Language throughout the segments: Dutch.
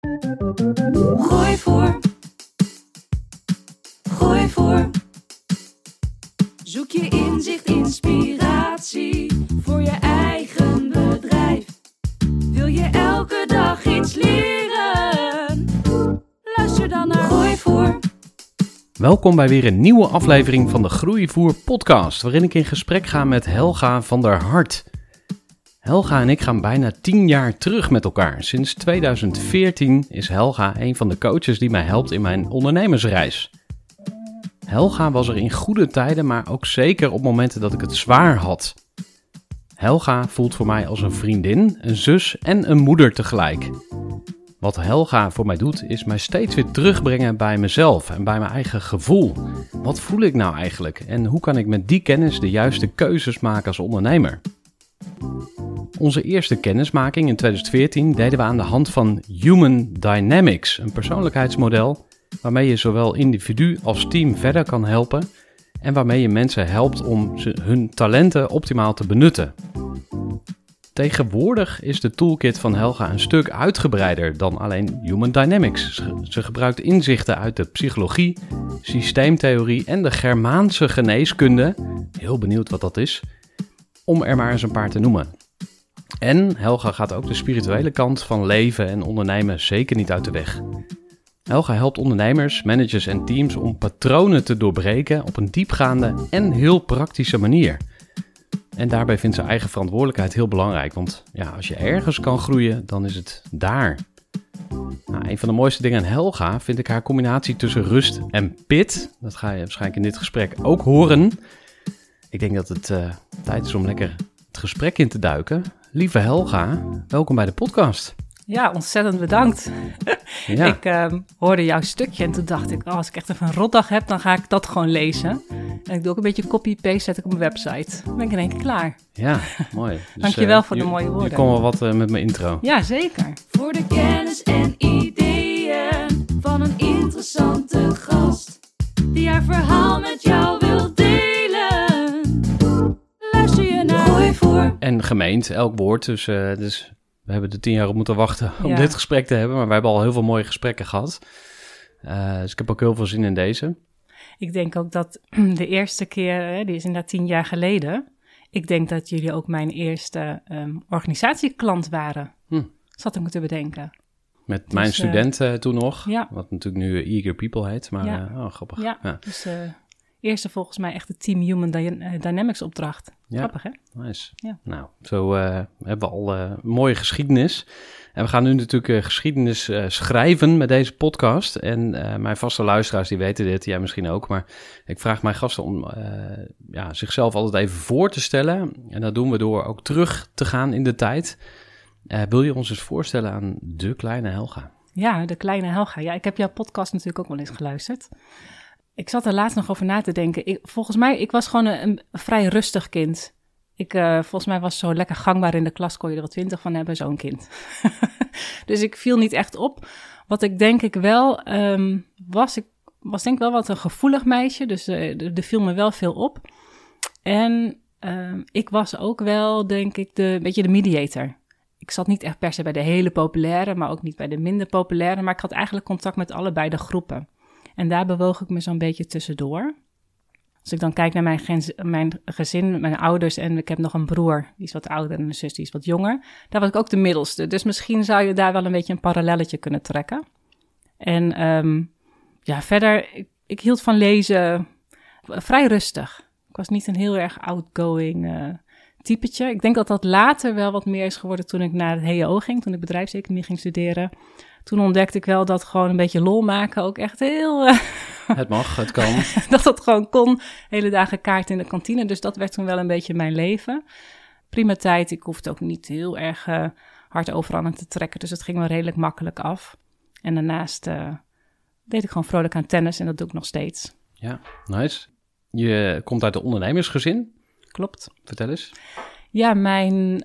Gooi voor. Gooi voor. Zoek je inzicht, inspiratie voor je eigen bedrijf. Wil je elke dag iets leren? Luister dan naar Gooi voor. Welkom bij weer een nieuwe aflevering van de Groeivoer podcast, waarin ik in gesprek ga met Helga van der Hart. Helga en ik gaan bijna 10 jaar terug met elkaar. Sinds 2014 is Helga een van de coaches die mij helpt in mijn ondernemersreis. Helga was er in goede tijden, maar ook zeker op momenten dat ik het zwaar had. Helga voelt voor mij als een vriendin, een zus en een moeder tegelijk. Wat Helga voor mij doet, is mij steeds weer terugbrengen bij mezelf en bij mijn eigen gevoel. Wat voel ik nou eigenlijk en hoe kan ik met die kennis de juiste keuzes maken als ondernemer? Onze eerste kennismaking in 2014 deden we aan de hand van Human Dynamics, een persoonlijkheidsmodel waarmee je zowel individu als team verder kan helpen en waarmee je mensen helpt om hun talenten optimaal te benutten. Tegenwoordig is de toolkit van Helga een stuk uitgebreider dan alleen Human Dynamics. Ze gebruikt inzichten uit de psychologie, systeemtheorie en de Germaanse geneeskunde. Heel benieuwd wat dat is. Om er maar eens een paar te noemen. En Helga gaat ook de spirituele kant van leven en ondernemen zeker niet uit de weg. Helga helpt ondernemers, managers en teams om patronen te doorbreken op een diepgaande en heel praktische manier. En daarbij vindt ze eigen verantwoordelijkheid heel belangrijk, want ja, als je ergens kan groeien, dan is het daar. Nou, een van de mooiste dingen aan Helga vind ik haar combinatie tussen rust en pit. Dat ga je waarschijnlijk in dit gesprek ook horen. Ik denk dat het eh, tijd is om lekker het gesprek in te duiken. Lieve Helga, welkom bij de podcast. Ja, ontzettend bedankt. Ja, Ik ehm, hoorde jouw stukje en toen dacht ik, oh, als ik echt even een rotdag heb, dan ga ik dat gewoon lezen. En ik doe ook een beetje copy-paste, zet ik op mijn website. Dan ben ik in één keer klaar. ja mooi. Dus, Dankjewel eh, voor de mooie Nu woorden. komen we wat eh, met mijn intro. Ja, zeker. Voor de kennis en ideeën van een interessante gast. Die haar verhaal met jou wil En gemeend, elk woord. Dus, eh, dus we hebben er tien jaar op moeten wachten om Ja. dit gesprek te hebben. Maar we hebben al heel veel mooie gesprekken gehad. Eh, dus ik heb ook heel veel zin in deze. Ik denk ook dat de eerste keer, hè, die is inderdaad tien jaar geleden. Ik denk dat jullie ook mijn eerste ehm, organisatieklant waren. Hm. Zat ik me te bedenken. Met mijn eh, studenten toen nog. ja. Wat natuurlijk nu Eager People heet. Maar Ja. oh, grappig. Ja, ja. dus eerste volgens mij echt de Team Human eh, Dynamics opdracht. Ja. Grappig, hè? Nice. Ja. Nou, zo eh, hebben we al eh, mooie geschiedenis. En we gaan nu natuurlijk geschiedenis schrijven met deze podcast. En mijn vaste luisteraars die weten dit, jij misschien ook. Maar ik vraag mijn gasten om ja, zichzelf altijd even voor te stellen. En dat doen we door ook terug te gaan in de tijd. Wil je ons eens voorstellen aan de kleine Helga? Ja, de kleine Helga. Ja, ik heb jouw podcast natuurlijk ook wel eens geluisterd. Ik zat er laatst nog over na te denken. Ik, volgens mij, ik was gewoon een, vrij rustig kind. Ik, eh, volgens mij was zo lekker gangbaar in de klas, kon je er wel twintig van hebben, zo'n kind. dus ik viel niet echt op. Wat ik denk ik wel ehm, was, ik was denk ik wel wat een gevoelig meisje, dus eh, er er viel me wel veel op. En ehm, ik was ook wel, denk ik, de, een beetje de mediator. Ik zat niet echt per se bij de hele populaire, maar ook niet bij de minder populaire. Maar ik had eigenlijk contact met allebei de groepen. En daar bewoog ik me zo'n beetje tussendoor. Als ik dan kijk naar mijn, mijn gezin, mijn ouders en ik heb nog een broer, die is wat ouder en een zus die is wat jonger. Daar was ik ook de middelste. Dus misschien zou je daar wel een beetje een parallelletje kunnen trekken. En ehm, ja, verder, ik, hield van lezen vrij rustig. Ik was niet een heel erg outgoing uh, typetje. Ik denk dat dat later wel wat meer is geworden toen ik naar het HO ging, toen ik bedrijfseconomie ging studeren. Toen ontdekte ik wel dat gewoon een beetje lol maken ook echt heel... Uh, het mag, het kan. dat dat gewoon kon. Hele dagen kaart in de kantine. Dus dat werd toen wel een beetje mijn leven. Prima tijd. Ik hoefde ook niet heel erg uh, hard overal aan te trekken. Dus het ging wel redelijk makkelijk af. En daarnaast deed ik gewoon vrolijk aan tennis en dat doe ik nog steeds. Ja, nice. Je komt uit een ondernemersgezin. Klopt. Vertel eens. Ja, mijn,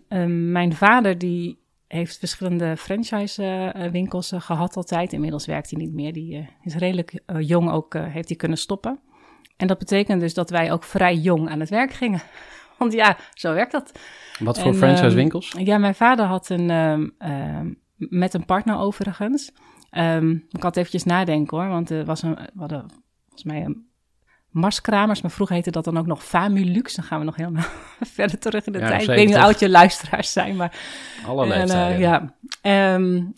mijn vader die heeft verschillende franchise uh, winkels uh, gehad altijd. Inmiddels werkt hij niet meer. Die is redelijk jong ook, heeft hij kunnen stoppen. En dat betekent dus dat wij ook vrij jong aan het werk gingen. Want ja, zo werkt dat. Wat voor franchise winkels? ja, mijn vader had een, um, met een partner overigens. Ik had eventjes nadenken hoor, want er was een, we hadden volgens mij een Marskramers, maar vroeger heette dat dan ook nog Famulux. Dan gaan we nog helemaal verder terug in de tijd. Ik weet niet hoe oud je luisteraars zijn, maar... Alle leeftijden. Uh, ja. Um,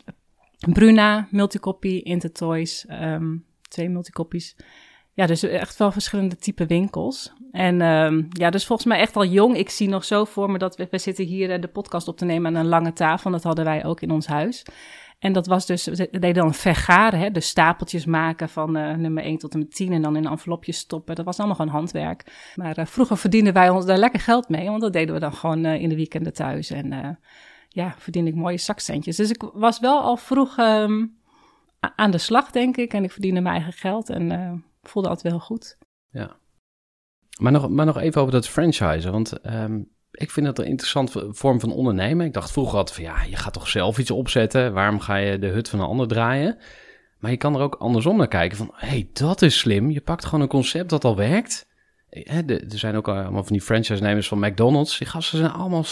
Bruna, Multicopy, Intertoys, um, twee multicopies. Ja, dus echt wel verschillende type winkels. En um, ja, dus volgens mij echt al jong. Ik zie nog zo voor me dat we, we zitten hier de podcast op te nemen aan een lange tafel. Dat hadden wij ook in ons huis. En dat was dus, we deden dan vergaren, hè, dus stapeltjes maken van uh, nummer 1 tot en met 10 en dan in envelopjes stoppen. Dat was allemaal gewoon handwerk. Maar uh, vroeger verdienden wij ons daar lekker geld mee, want dat deden we dan gewoon uh, in de weekenden thuis. En ja, verdiende ik mooie zakcentjes. Dus ik was wel al vroeg um, aan de slag, denk ik. En ik verdiende mijn eigen geld en voelde altijd wel goed. Ja. Maar nog, maar nog even over dat franchise, want um, ik vind dat een interessante vorm van ondernemen. Ik dacht vroeger altijd van ja, je gaat toch zelf iets opzetten. Waarom ga je de hut van een ander draaien? Maar je kan er ook andersom naar kijken van hé, hey, dat is slim. Je pakt gewoon een concept dat al werkt. er zijn ook allemaal van die franchise-nemers van McDonald's. Die gasten zijn allemaal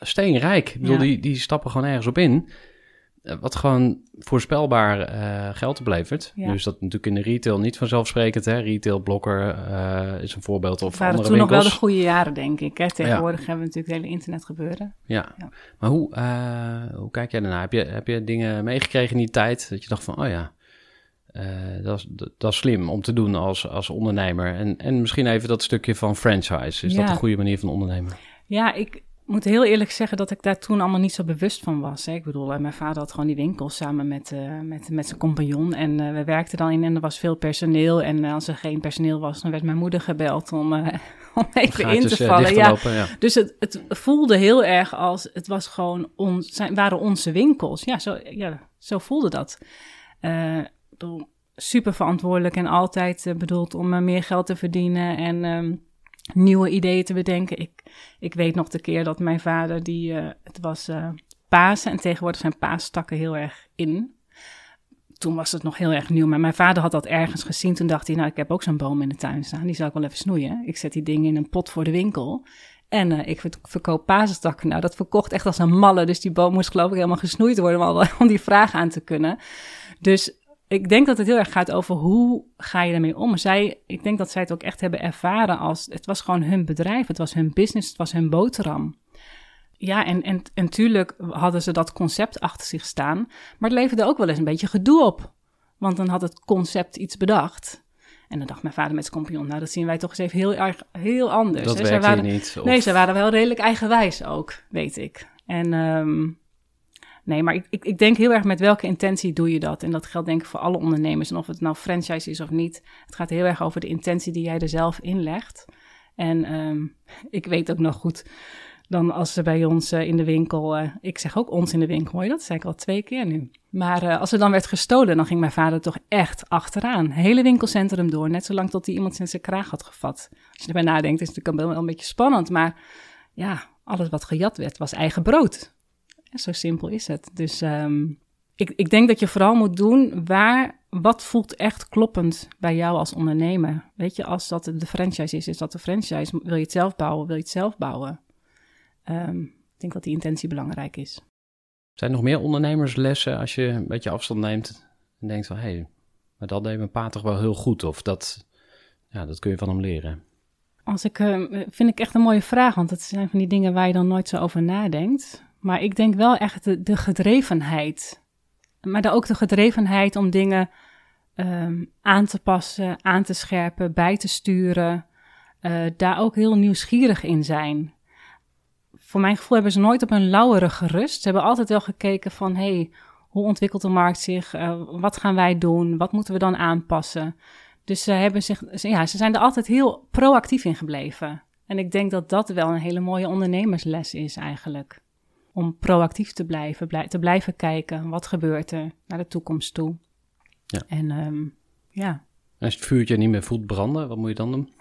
steenrijk. Ik bedoel, ja. die, die stappen gewoon ergens op in. Eh, wat gewoon voorspelbaar uh, geld oplevert. Ja. Dus dat natuurlijk in de retail niet vanzelfsprekend. Hè? Retail Blokker uh, is een voorbeeld of waren andere toen winkels. nog wel de goede jaren, denk ik. Hè? Tegenwoordig ja. hebben we natuurlijk het hele internet gebeuren. Ja, ja. maar hoe, uh, hoe kijk jij daarna? Heb je, heb je dingen meegekregen in die tijd dat je dacht van, oh ja, dat, is, dat is slim om te doen als, als ondernemer. En, en misschien even dat stukje van franchise. Is dat een goede manier van ondernemen? Ja, ik, moet heel eerlijk zeggen dat ik daar toen allemaal niet zo bewust van was. Hè. Ik bedoel, mijn vader had gewoon die winkel samen met, uh, met, met zijn compagnon. En uh, we werkten dan in en er was veel personeel. En uh, als er geen personeel was, dan werd mijn moeder gebeld om, om even Gaatjes, in te vallen. Ja. Lopen, ja. Dus het, het voelde heel erg als, het was gewoon on, zijn, waren onze winkels. Ja, zo, ja, zo voelde dat. super verantwoordelijk en altijd bedoeld om meer geld te verdienen. En... Um, nieuwe ideeën te bedenken. Ik, ik weet nog de keer dat mijn vader, die, uh, het was uh, Pasen en tegenwoordig zijn paastakken heel erg in. Toen was het nog heel erg nieuw, maar mijn vader had dat ergens gezien. Toen dacht hij, nou, ik heb ook zo'n boom in de tuin staan, die zou ik wel even snoeien. Ik zet die dingen in een pot voor de winkel. En uh, ik verkoop pasenstakken. Nou, dat verkocht echt als een malle. Dus die boom moest geloof ik helemaal gesnoeid worden om die vraag aan te kunnen. Dus ik denk dat het heel erg gaat over hoe ga je ermee om. Zij, ik denk dat zij het ook echt hebben ervaren als het was gewoon hun bedrijf, het was hun business, het was hun boterham. Ja, en, en, en natuurlijk hadden ze dat concept achter zich staan, maar het leverde ook wel eens een beetje gedoe op. Want dan had het concept iets bedacht. En dan dacht mijn vader met zijn compagnon, nou dat zien wij toch eens even heel erg heel anders. Dat zij waren, niet. Of... Nee, ze waren wel redelijk eigenwijs ook, weet ik. En um, Nee, maar ik, ik, ik, denk heel erg met welke intentie doe je dat. En dat geldt denk ik voor alle ondernemers. En of het nou franchise is of niet. Het gaat heel erg over de intentie die jij er zelf inlegt. En um, ik weet ook nog goed, dan als ze bij ons uh, in de winkel... Uh, ik zeg ook ons in de winkel, hoor je dat? zei ik al twee keer nu. Maar uh, als er dan werd gestolen, dan ging mijn vader toch echt achteraan. Hele winkelcentrum door, net zolang tot hij iemand in zijn kraag had gevat. Als je erbij nadenkt, is het natuurlijk wel een beetje spannend. Maar ja, alles wat gejat werd, was eigen brood. Zo simpel is het. Dus um, ik, ik denk dat je vooral moet doen waar, wat voelt echt kloppend bij jou als ondernemer. Weet je, als dat de franchise is, is dat de franchise. Wil je het zelf bouwen, wil je het zelf bouwen? Um, ik denk dat die intentie belangrijk is. Zijn er nog meer ondernemerslessen als je een beetje afstand neemt en denkt van hé, hey, maar dat deed mijn pa toch wel heel goed of dat, ja, dat kun je van hem leren? Als ik, uh, vind ik echt een mooie vraag, want het zijn van die dingen waar je dan nooit zo over nadenkt. Maar ik denk wel echt de, gedrevenheid. Maar dan ook de gedrevenheid om dingen ehm, aan te passen, aan te scherpen, bij te sturen. Uh, daar ook heel nieuwsgierig in zijn. Voor mijn gevoel hebben ze nooit op een lauwere gerust. Ze hebben altijd wel gekeken van, hey, hoe ontwikkelt de markt zich? Uh, wat gaan wij doen? Wat moeten we dan aanpassen? Dus ze, hebben zich, ja, ze zijn er altijd heel proactief in gebleven. En ik denk dat dat wel een hele mooie ondernemersles is eigenlijk. Om proactief te blijven, blij, te blijven kijken. Wat gebeurt er naar de toekomst toe? Ja. En um, ja. Als het vuurtje niet meer voelt branden, wat moet je dan doen?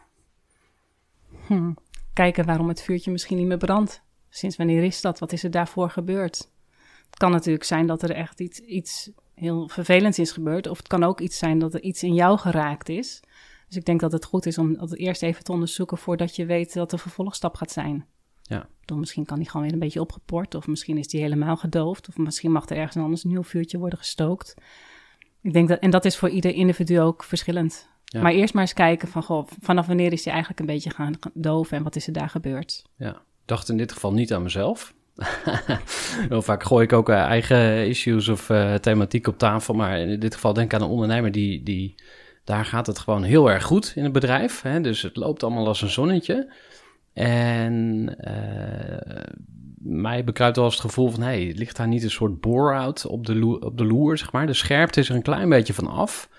Hm. Kijken waarom het vuurtje misschien niet meer brandt. Sinds wanneer is dat? Wat is er daarvoor gebeurd? Het kan natuurlijk zijn dat er echt iets, iets heel vervelends is gebeurd. Of het kan ook iets zijn dat er iets in jou geraakt is. Dus ik denk dat het goed is om dat eerst even te onderzoeken voordat je weet wat de vervolgstap gaat zijn. Ja. Dan misschien kan die gewoon weer een beetje opgeport, of misschien is die helemaal gedoofd, of misschien mag er ergens anders een nieuw vuurtje worden gestookt. Ik denk dat, en dat is voor ieder individu ook verschillend. Ja. Maar eerst maar eens kijken van, goh, vanaf wanneer is die eigenlijk een beetje gaan doven en wat is er daar gebeurd? Ja, ik dacht in dit geval niet aan mezelf. Heel vaak gooi ik ook uh, eigen issues of uh, thematiek op tafel, maar in dit geval denk ik aan een ondernemer die, die daar gaat het gewoon heel erg goed in het bedrijf. Hè? Dus het loopt allemaal als een zonnetje. En uh, mij bekruipt wel eens het gevoel van... hey, ligt daar niet een soort bore-out op, de op de loer, zeg maar. De scherpte is er een klein beetje van af.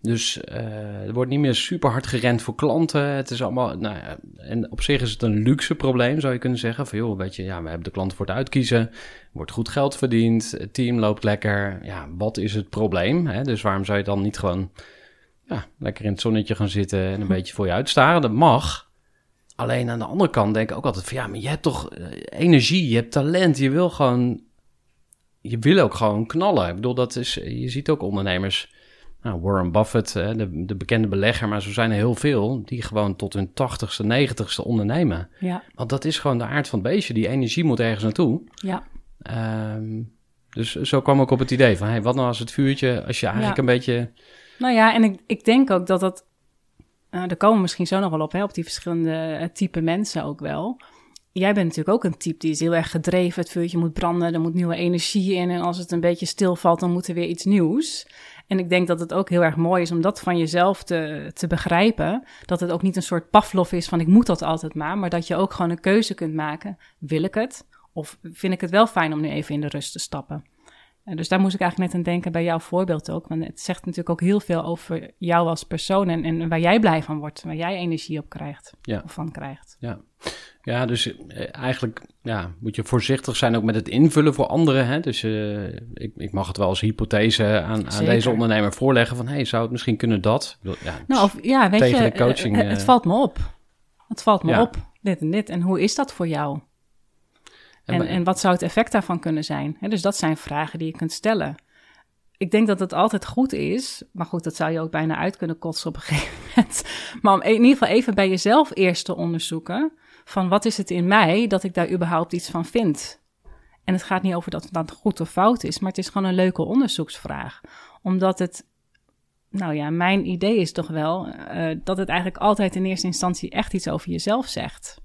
Dus uh, er wordt niet meer super hard gerend voor klanten. Het is allemaal... Nou ja, en op zich is het een luxe probleem, zou je kunnen zeggen. Van joh, weet je, ja, we hebben de klanten voor het uitkiezen. wordt goed geld verdiend. Het team loopt lekker. Ja, wat is het probleem? Hè? Dus waarom zou je dan niet gewoon ja, lekker in het zonnetje gaan zitten en een beetje voor je uitstaren. Dat mag. Alleen aan de andere kant denk ik ook altijd van ja, maar je hebt toch energie, je hebt talent, je wil gewoon, je wil ook gewoon knallen. Ik bedoel, dat is, je ziet ook ondernemers, nou, Warren Buffett, de, de bekende belegger, maar zo zijn er heel veel, die gewoon tot hun tachtigste, negentigste ondernemen. Ja. Want dat is gewoon de aard van het beestje, die energie moet ergens naartoe. Ja. Um, dus zo kwam ik op het idee van, hey, wat nou als het vuurtje, als je eigenlijk Ja. een beetje... Nou ja, en ik, ik denk ook dat dat. Uh, daar komen misschien zo nog wel op, hè, op die verschillende uh, type mensen ook wel. Jij bent natuurlijk ook een type die is heel erg gedreven. Het vuurtje moet branden, er moet nieuwe energie in. En als het een beetje stilvalt, dan moet er weer iets nieuws. En ik denk dat het ook heel erg mooi is om dat van jezelf te, te begrijpen. Dat het ook niet een soort Pavlov is van ik moet dat altijd maar. Maar dat je ook gewoon een keuze kunt maken. Wil ik het? Of vind ik het wel fijn om nu even in de rust te stappen? En dus daar moest ik eigenlijk net aan denken bij jouw voorbeeld ook. Want het zegt natuurlijk ook heel veel over jou als persoon en, en waar jij blij van wordt, waar jij energie op krijgt Ja. of van krijgt. Ja, ja dus eh, eigenlijk ja, moet je voorzichtig zijn ook met het invullen voor anderen. Hè? Dus eh, ik, ik mag het wel als hypothese aan, aan deze ondernemer voorleggen van... hey, zou het misschien kunnen dat? Ja, Nou, of ja, weet Tegen je, de coaching, eh, eh, het valt me op. Het valt me Ja. op, dit en dit. En hoe is dat voor jou? En, en wat zou het effect daarvan kunnen zijn? Dus dat zijn vragen die je kunt stellen. Ik denk dat het altijd goed is, maar goed, dat zou je ook bijna uit kunnen kotsen op een gegeven moment. Maar om in ieder geval even bij jezelf eerst te onderzoeken: van wat is het in mij dat ik daar überhaupt iets van vind? En het gaat niet over dat het dan goed of fout is, maar het is gewoon een leuke onderzoeksvraag. Omdat het, nou ja, mijn idee is toch wel eh, dat het eigenlijk altijd in eerste instantie echt iets over jezelf zegt.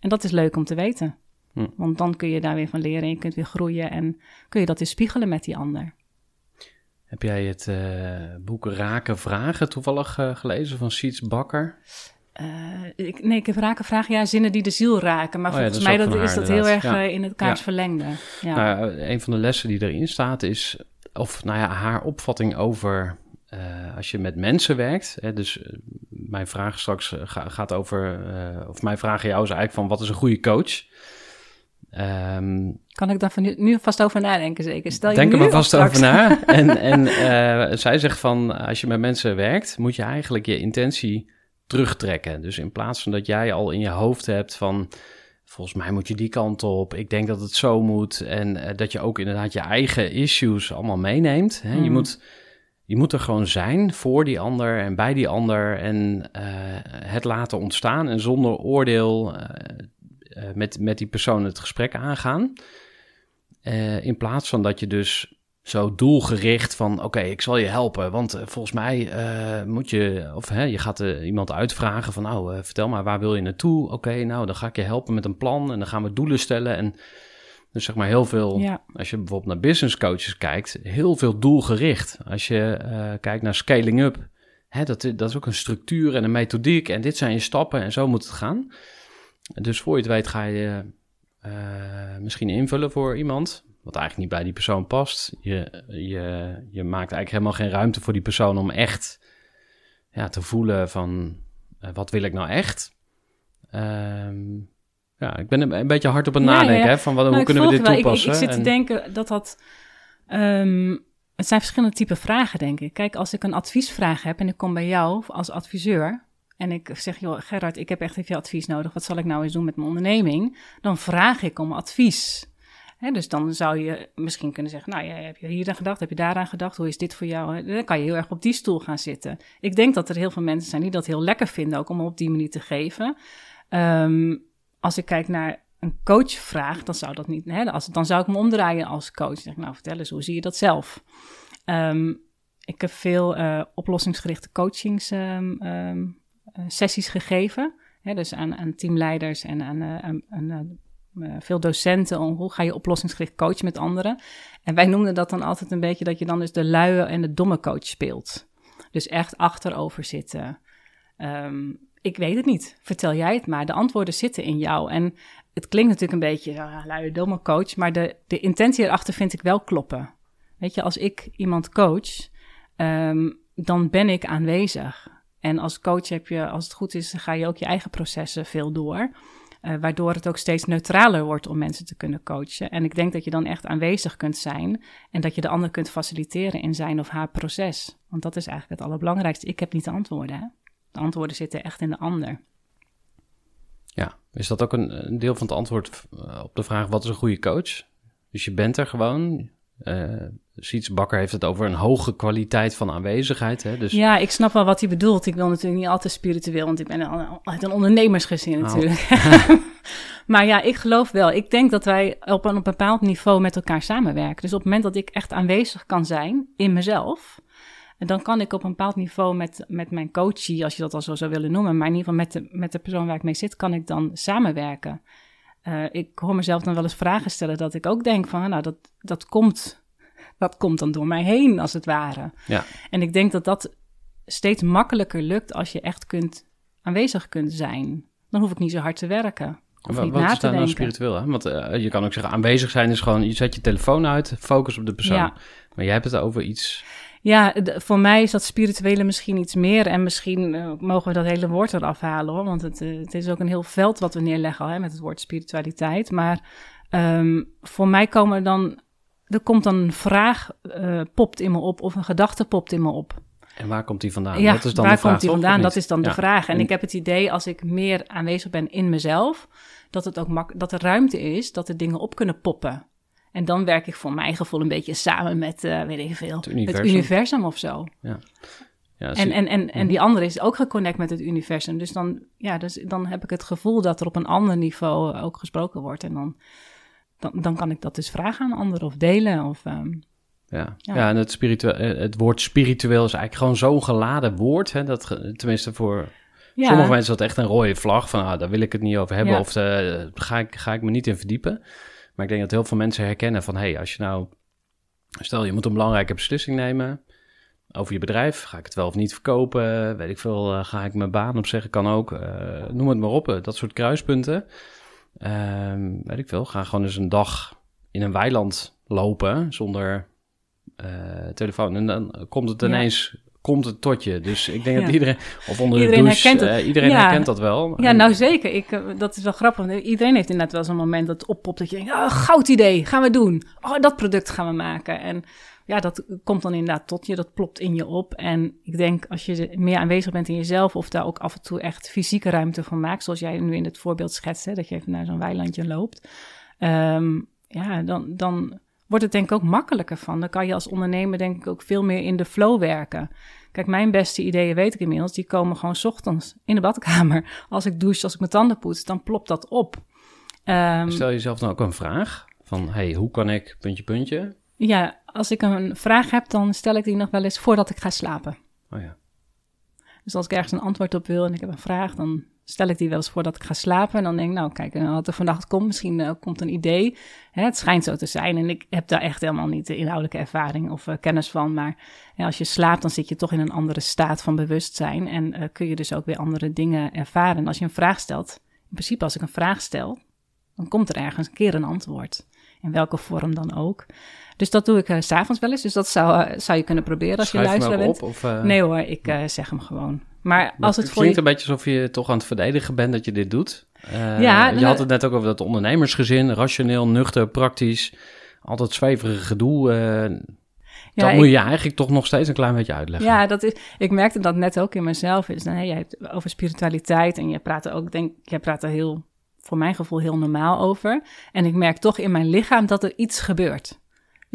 En dat is leuk om te weten. Hm. Want dan kun je daar weer van leren en je kunt weer groeien en kun je dat weer spiegelen met die ander. Heb jij het eh, boek Raken Vragen toevallig eh, gelezen van Siets Bakker? Eh, ik, nee, ik heb raken vragen, ja, zinnen die de ziel raken. Maar Oh ja, volgens dat is mij ook dat, is dat heel erg. Ja. in elkaars Ja. verlengde. Ja. Nou, een van de lessen die erin staat is, of nou ja, haar opvatting over als je met mensen werkt. Hè, dus mijn vraag straks ga- gaat over, of mijn vraag aan jou is eigenlijk van wat is een goede coach? Ehm, kan ik daar van nu, nu vast over nadenken, zeker? Stel je Denk er maar vast over na. En, en eh, zij zegt van, als je met mensen werkt, moet je eigenlijk je intentie terugtrekken. Dus in plaats van dat jij al in je hoofd hebt van, volgens mij moet je die kant op, ik denk dat het zo moet. En eh, dat je ook inderdaad je eigen issues allemaal meeneemt. Hè? Je, Mhm. moet, je moet er gewoon zijn voor die ander en bij die ander en eh, het laten ontstaan en zonder oordeel eh, met, met die persoon het gesprek aangaan. Eh, in plaats van dat je dus zo doelgericht van... oké, ik zal je helpen, want eh, volgens mij moet je... of hè, je gaat iemand uitvragen van... nou, vertel maar, waar wil je naartoe? Oké, nou, dan ga ik je helpen met een plan... en dan gaan we doelen stellen en... Dus zeg maar heel veel, Ja. als je bijvoorbeeld naar business coaches kijkt, heel veel doelgericht. Als je kijkt naar scaling up, hè, dat, dat is ook een structuur en een methodiek en dit zijn je stappen en zo moet het gaan. Dus voor je het weet ga je eh, misschien invullen voor iemand, wat eigenlijk niet bij die persoon past. Je, je, je maakt eigenlijk helemaal geen ruimte voor die persoon om echt ja, te voelen van eh, wat wil ik nou echt. Ehm, ja, ik ben een, beetje hard op het Ja, nadenken ja. hè, van wat, Nou, hoe kunnen we dit wel. Ik- toepassen. Ik, ik, zit te En- denken dat dat... ehm, het zijn verschillende type vragen, denk ik. Kijk, als ik een adviesvraag heb en ik kom bij jou als adviseur... en ik zeg, joh, Gerard, ik heb echt even advies nodig. Wat zal ik nou eens doen met mijn onderneming? Dan vraag ik om advies. Dus dan zou je misschien kunnen zeggen, nou, ja, heb je hier aan gedacht? Heb je daaraan gedacht? Hoe is dit voor jou? Dan kan je heel erg op die stoel gaan zitten. Ik denk dat er heel veel mensen zijn die dat heel lekker vinden, ook om op die manier te geven. Ehm, als ik kijk naar een coachvraag, dan zou dat niet. Als, dan zou ik me omdraaien als coach. Zeg, ik, nou, vertel eens, hoe zie je dat zelf? Ehm, ik heb veel eh, oplossingsgerichte coachings ehm, ehm, eh, sessies gegeven. Hè, dus aan, aan teamleiders en aan, eh, eh, eh, veel docenten. Om, hoe ga je oplossingsgericht coachen met anderen? En wij noemden dat dan altijd een beetje dat je dan dus de luie en de domme coach speelt. Dus echt achterover zitten. Ehm, ik weet het niet. Vertel jij het maar. De antwoorden zitten in jou. En het klinkt natuurlijk een beetje luie domme coach, maar de, de intentie erachter vind ik wel kloppen. Weet je, als ik iemand coach, ehm, dan ben ik aanwezig. En als coach heb je, als het goed is, ga je ook je eigen processen veel door. eh, waardoor het ook steeds neutraler wordt om mensen te kunnen coachen. En ik denk dat je dan echt aanwezig kunt zijn en dat je de ander kunt faciliteren in zijn of haar proces. Want dat is eigenlijk het allerbelangrijkste. Ik heb niet de antwoorden. Hè? De antwoorden zitten echt in de ander. Ja, is dat ook een, deel van het antwoord eh, op de vraag wat is een goede coach? Dus je bent er gewoon. Eh Siets Bakker heeft het over een hoge kwaliteit van aanwezigheid. Hè? Dus Ja, ik snap wel wat hij bedoelt. Ik wil natuurlijk niet altijd spiritueel, want ik ben uit een ondernemersgezin Nou. natuurlijk. maar ja, ik geloof wel. Ik denk dat wij op een, op een bepaald niveau met elkaar samenwerken. Dus op het moment dat ik echt aanwezig kan zijn in mezelf, dan kan ik op een bepaald niveau met, met mijn coachie, als je dat al zo zou willen noemen, maar in ieder geval met de, met de persoon waar ik mee zit, kan ik dan samenwerken. Eh, ik hoor mezelf dan wel eens vragen stellen dat ik ook denk van, nou, dat, dat komt... Dat komt dan door mij heen, als het ware. ja, En ik denk dat dat steeds makkelijker lukt als je echt kunt, aanwezig kunt zijn. Dan hoef ik niet zo hard te werken. Of Wa- niet wat na is daar nou spiritueel aan? Want eh, je kan ook zeggen aanwezig zijn is gewoon, je zet je telefoon uit, focus op de persoon. Ja. Maar jij hebt het over iets, Ja, voor mij is dat spirituele misschien iets meer. En misschien eh, mogen we dat hele woord eraf halen hoor. Want het, eh, het is ook een heel veld wat we neerleggen al, hè, met het woord spiritualiteit. Maar ehm, voor mij komen er dan. Er komt dan een vraag, eh, popt in me op, of een gedachte popt in me op. en waar komt die vandaan? ja, dat is dan waar de vraag, komt die vandaan? Dat is dan de vraag. En En- ik heb het idee, als ik meer aanwezig ben in mezelf, dat, het ook mak dat er ruimte is, dat er dingen op kunnen poppen. En dan werk ik voor mijn gevoel een beetje samen met, eh, weet ik veel, Het het universum. of zo. Ja, En, zie- en, en, en die andere is ook geconnect met het universum. Dus dan, ja, dus dan heb ik het gevoel dat er op een ander niveau ook gesproken wordt. En dan, dan, dan kan ik dat dus vragen aan anderen of delen. Of, ehm, Ja, ja. Ja. en het, spiritueel, eh, het woord spiritueel is eigenlijk gewoon zo'n geladen woord. Hè, dat, tenminste, voor ja, sommige mensen is dat echt een rode vlag. Van ah, daar wil ik het niet over hebben Ja. of eh, ga, ik, ga ik me niet in verdiepen. Maar ik denk dat heel veel mensen herkennen van... hé, hey, als je nou... Stel, je moet een belangrijke beslissing nemen over je bedrijf. Ga ik het wel of niet verkopen? Weet ik veel, eh, ga ik mijn baan opzeggen? Kan ook. eh, noem het maar op, eh, dat soort kruispunten. Ehm, weet ik veel, ga gewoon eens een dag in een weiland lopen zonder telefoon. En dan komt het Ja. Komt het tot je. Dus ik denk Ja. dat iedereen, of onder Iedereen de douche, herkent het. eh, iedereen Ja. herkent dat wel. ja, nou zeker. Ik, eh, dat is wel grappig. Iedereen heeft inderdaad wel zo'n moment dat het oppopt. Dat je denkt, oh, goud idee, gaan we doen. Oh, dat product gaan we maken. En ja, dat komt dan inderdaad tot je. Dat plopt in je op. En ik denk, als je meer aanwezig bent in jezelf... of daar ook af en toe echt fysieke ruimte van maakt... zoals jij nu in het voorbeeld schetst, hè, dat je even naar zo'n weilandje loopt... ehm, ja, dan, dan wordt het denk ik ook makkelijker van. Dan kan je als ondernemer denk ik ook veel meer in de flow werken. Kijk, mijn beste ideeën weet ik inmiddels, die komen gewoon 's ochtends in de badkamer. Als ik douche, als ik mijn tanden poets, dan plopt dat op. Ehm, Stel jezelf dan ook een vraag van, hey, hoe kan ik puntje puntje? ja, als ik een vraag heb, dan stel ik die nog wel eens voordat ik ga slapen. Oh ja. Dus als ik ergens een antwoord op wil en ik heb een vraag, dan stel ik die wel eens voor dat ik ga slapen. En dan denk ik, nou kijk, eh, wat er vannacht komt, misschien uh, komt een idee. Hè, het schijnt zo te zijn en ik heb daar echt helemaal niet de inhoudelijke ervaring of uh, kennis van. Maar ja, als je slaapt, dan zit je toch in een andere staat van bewustzijn. En kun je dus ook weer andere dingen ervaren. En als je een vraag stelt, in principe als ik een vraag stel, dan komt er ergens een keer een antwoord. In welke vorm dan ook. Dus dat doe ik s s'avonds wel eens. Dus dat zou, zou je kunnen proberen als je luistert bent. Op, of, Nee hoor, ik zeg hem gewoon. Maar als het, het voor klinkt je... een beetje alsof je toch aan het verdedigen bent dat je dit doet. Uh, Ja, je nou- had het net ook over dat ondernemersgezin, rationeel, nuchter, praktisch. Altijd zweverige gedoe. eh, Ja, dat ik- moet je eigenlijk toch nog steeds een klein beetje uitleggen. Ja, dat is, ik merkte dat net ook in mezelf. Is, dan, hè, jij hebt over spiritualiteit en je praat er ook, denk jij praat er heel, voor mijn gevoel, heel normaal over. En ik merk toch in mijn lichaam dat er iets gebeurt.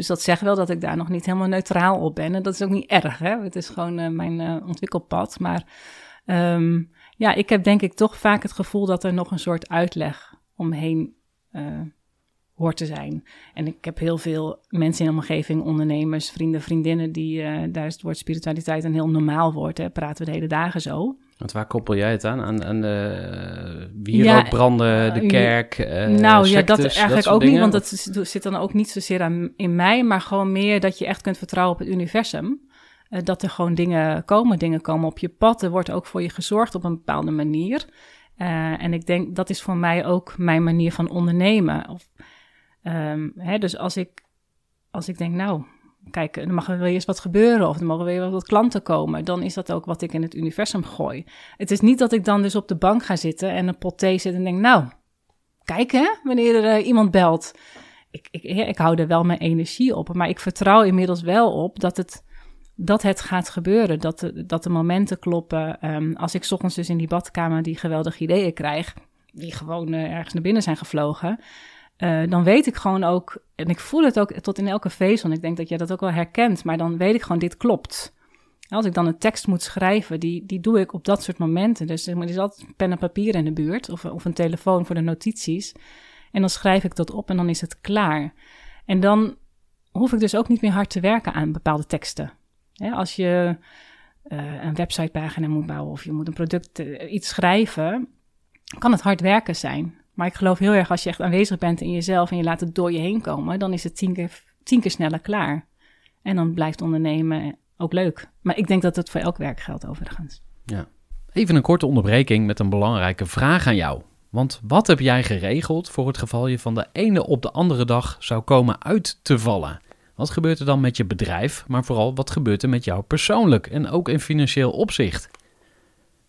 Dus dat zegt wel dat ik daar nog niet helemaal neutraal op ben. En dat is ook niet erg, hè. Het is gewoon eh, mijn eh, ontwikkelpad. Maar ehm, ja, ik heb denk ik toch vaak het gevoel dat er nog een soort uitleg omheen eh, hoort te zijn. En ik heb heel veel mensen in de omgeving, ondernemers, vrienden, vriendinnen, die daar is het woord spiritualiteit een heel normaal woord. Hè, praten we de hele dagen zo. Want waar koppel jij het aan? Aan, aan de wierookbranden, de eh, kerk, eh, nou ja, dat eigenlijk ook niet, want dat zit dan ook niet zozeer aan, in mij, maar gewoon meer dat je echt kunt vertrouwen op het universum. Eh, dat er gewoon dingen komen, dingen komen op je pad. Er wordt ook voor je gezorgd op een bepaalde manier. Eh, en ik denk dat is voor mij ook mijn manier van ondernemen. Of, ehm, hè, dus als ik, als ik denk, nou, kijk, er mag er wel eens wat gebeuren of er mogen weer wat klanten komen, dan is dat ook wat ik in het universum gooi. Het is niet dat ik dan dus op de bank ga zitten en een pot thee zit en denk, nou, kijk hè, wanneer er eh, iemand belt. Ik, ik, ik hou er wel mijn energie op, maar ik vertrouw inmiddels wel op dat het, dat het gaat gebeuren, dat de, dat de momenten kloppen. Ehm, als ik ochtends dus in die badkamer die geweldige ideeën krijg, die gewoon eh, ergens naar binnen zijn gevlogen, eh, dan weet ik gewoon ook, en ik voel het ook tot in elke vezel, en ik denk dat jij dat ook wel herkent, maar dan weet ik gewoon, dit klopt. Als ik dan een tekst moet schrijven, die, die doe ik op dat soort momenten. Dus er is altijd pen en papier in de buurt, of, of een telefoon voor de notities. En dan schrijf ik dat op en dan is het klaar. En dan hoef ik dus ook niet meer hard te werken aan bepaalde teksten. Als je eh, een websitepagina moet bouwen of je moet een product, eh, iets schrijven, kan het hard werken zijn. Maar ik geloof heel erg als je echt aanwezig bent in jezelf en je laat het door je heen komen, dan is het tien keer, tien keer sneller klaar. En dan blijft ondernemen ook leuk. Maar ik denk dat het voor elk werk geldt overigens. Even een korte onderbreking met een belangrijke vraag aan jou. Want wat heb jij geregeld voor het geval je van de ene op de andere dag zou komen uit te vallen? Wat gebeurt er dan met je bedrijf, maar vooral wat gebeurt er met jou persoonlijk en ook in financieel opzicht?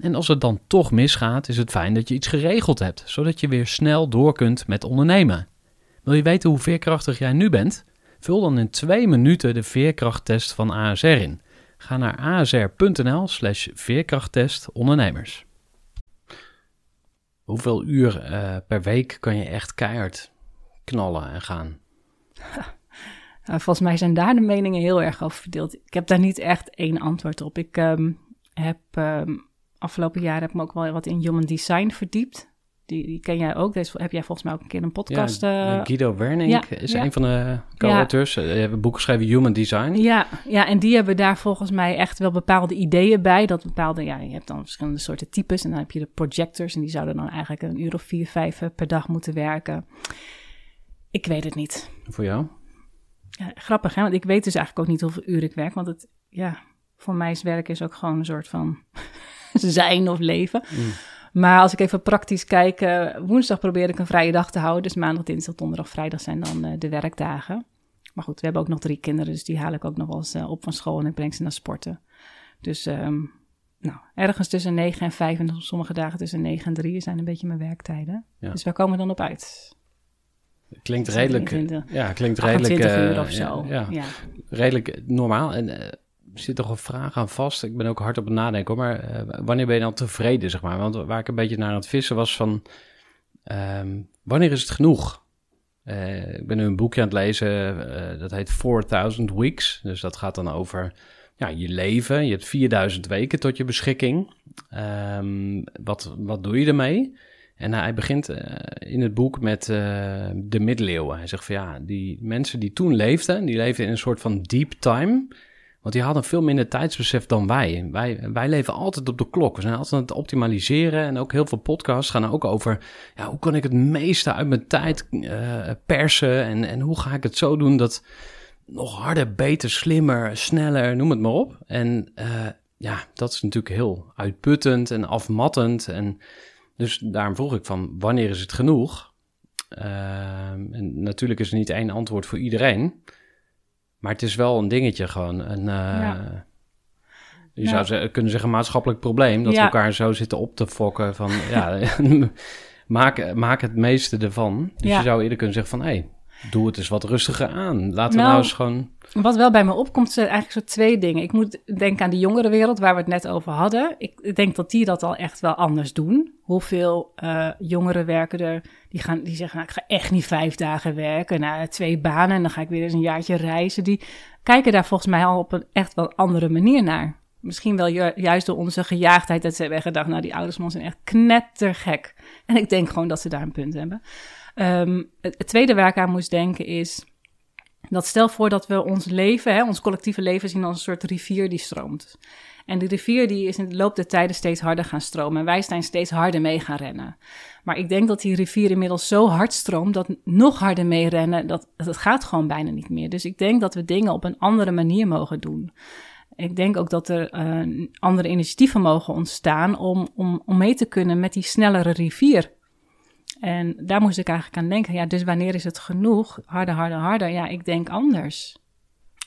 En als het dan toch misgaat, is het fijn dat je iets geregeld hebt, zodat je weer snel door kunt met ondernemen. Wil je weten hoe veerkrachtig jij nu bent? Vul dan in twee minuten de veerkrachttest van ASR in. Ga naar asr.nl slash veerkrachttest ondernemers. Hoeveel uur eh, per week kan je echt keihard knallen en gaan? Nou, volgens mij zijn daar de meningen heel erg over verdeeld. Ik heb daar niet echt één antwoord op. Ik ehm, heb ehm, afgelopen jaar heb ik me ook wel wat in human design verdiept. Die, die ken jij ook. Deze heb jij volgens mij ook een keer een podcast. Ja, eh, Guido Werning ja, is ja. een van de co-auteurs. Eh, Je hebt een boek geschreven, Human Design. Ja, ja, en die hebben daar volgens mij echt wel bepaalde ideeën bij. Dat bepaalde, ja, je hebt dan verschillende soorten types. En dan heb je de projectors. En die zouden dan eigenlijk een uur of vier, vijf eh, per dag moeten werken. Ik weet het niet. Voor jou? Ja, grappig, hè? Want ik weet dus eigenlijk ook niet hoeveel uur ik werk. Want het, ja, voor mij is werk is ook gewoon een soort van zijn of leven. Mm. Maar als ik even praktisch kijk, eh, woensdag probeer ik een vrije dag te houden. Dus maandag, dinsdag, donderdag, vrijdag zijn dan eh, de werkdagen. Maar goed, we hebben ook nog drie kinderen, dus die haal ik ook nog wel eens eh, op van school en ik breng ze naar sporten. Dus ehm, nou, ergens tussen 9 en 5 en op sommige dagen tussen 9 en 3 zijn een beetje mijn werktijden. Ja. Dus waar komen we dan op uit? Klinkt redelijk, zijn 23, ja, klinkt redelijk, 28 uur of zo. Ja, ja, ja. redelijk normaal. En zit toch een vraag aan vast. Ik ben ook hard op het nadenken hoor. Maar eh, wanneer ben je dan tevreden, zeg maar? Want waar ik een beetje naar aan het vissen was van... ehm, wanneer is het genoeg? Eh, ik ben nu een boekje aan het lezen, eh, dat heet 4000 Weeks. Dus dat gaat dan over ja, je leven. Je hebt 4000 weken tot je beschikking. Ehm, wat, wat doe je ermee? En hij begint in het boek met de middeleeuwen. Hij zegt van ja, die mensen die toen leefden, die leefden in een soort van deep time. Want die hadden veel minder tijdsbesef dan wij. wij. Wij leven altijd op de klok. We zijn altijd aan het optimaliseren. En ook heel veel podcasts gaan ook over... Ja, hoe kan ik het meeste uit mijn tijd eh, persen? En, en hoe ga ik het zo doen dat nog harder, beter, slimmer, sneller, noem het maar op. En eh, ja, dat is natuurlijk heel uitputtend en afmattend. En dus daarom vroeg ik van, wanneer is het genoeg? Ehm, en natuurlijk is er niet één antwoord voor iedereen. Maar het is wel een dingetje gewoon. Een, eh, Ja. Je zou ze- kunnen zeggen maatschappelijk probleem. Dat we elkaar zo zitten op te fokken van... ja, maak, maak het meeste ervan. Dus je zou eerder kunnen zeggen van... hé, hey, doe het eens wat rustiger aan. Laten we Nou, nou eens gewoon... Wat wel bij me opkomt, zijn eigenlijk zo twee dingen. Ik moet denken aan de jongerenwereld waar we het net over hadden. Ik denk dat die dat al echt wel anders doen. Hoeveel eh, jongeren werken er, die, gaan, die zeggen, nou, ik ga echt niet vijf dagen werken. Nou, twee banen en dan ga ik weer eens een jaartje reizen. Die kijken daar volgens mij al op een echt wel andere manier naar. Misschien wel ju- juist door onze gejaagdheid dat ze hebben gedacht, nou die ouders van ons zijn echt knettergek. En ik denk gewoon dat ze daar een punt hebben. Ehm, het tweede waar ik aan moest denken is, dat stel voor dat we ons leven, hè, ons collectieve leven zien als een soort rivier die stroomt. En die rivier die is in de loop der tijden steeds harder gaan stromen. En wij zijn steeds harder mee gaan rennen. Maar ik denk dat die rivier inmiddels zo hard stroomt dat nog harder mee rennen, dat, dat gaat gewoon bijna niet meer. Dus ik denk dat we dingen op een andere manier mogen doen. Ik denk ook dat er eh, andere initiatieven mogen ontstaan om, om, om mee te kunnen met die snellere rivier. En daar moest ik eigenlijk aan denken. Ja, dus wanneer is het genoeg? Harder, harder, harder. Ja, ik denk anders.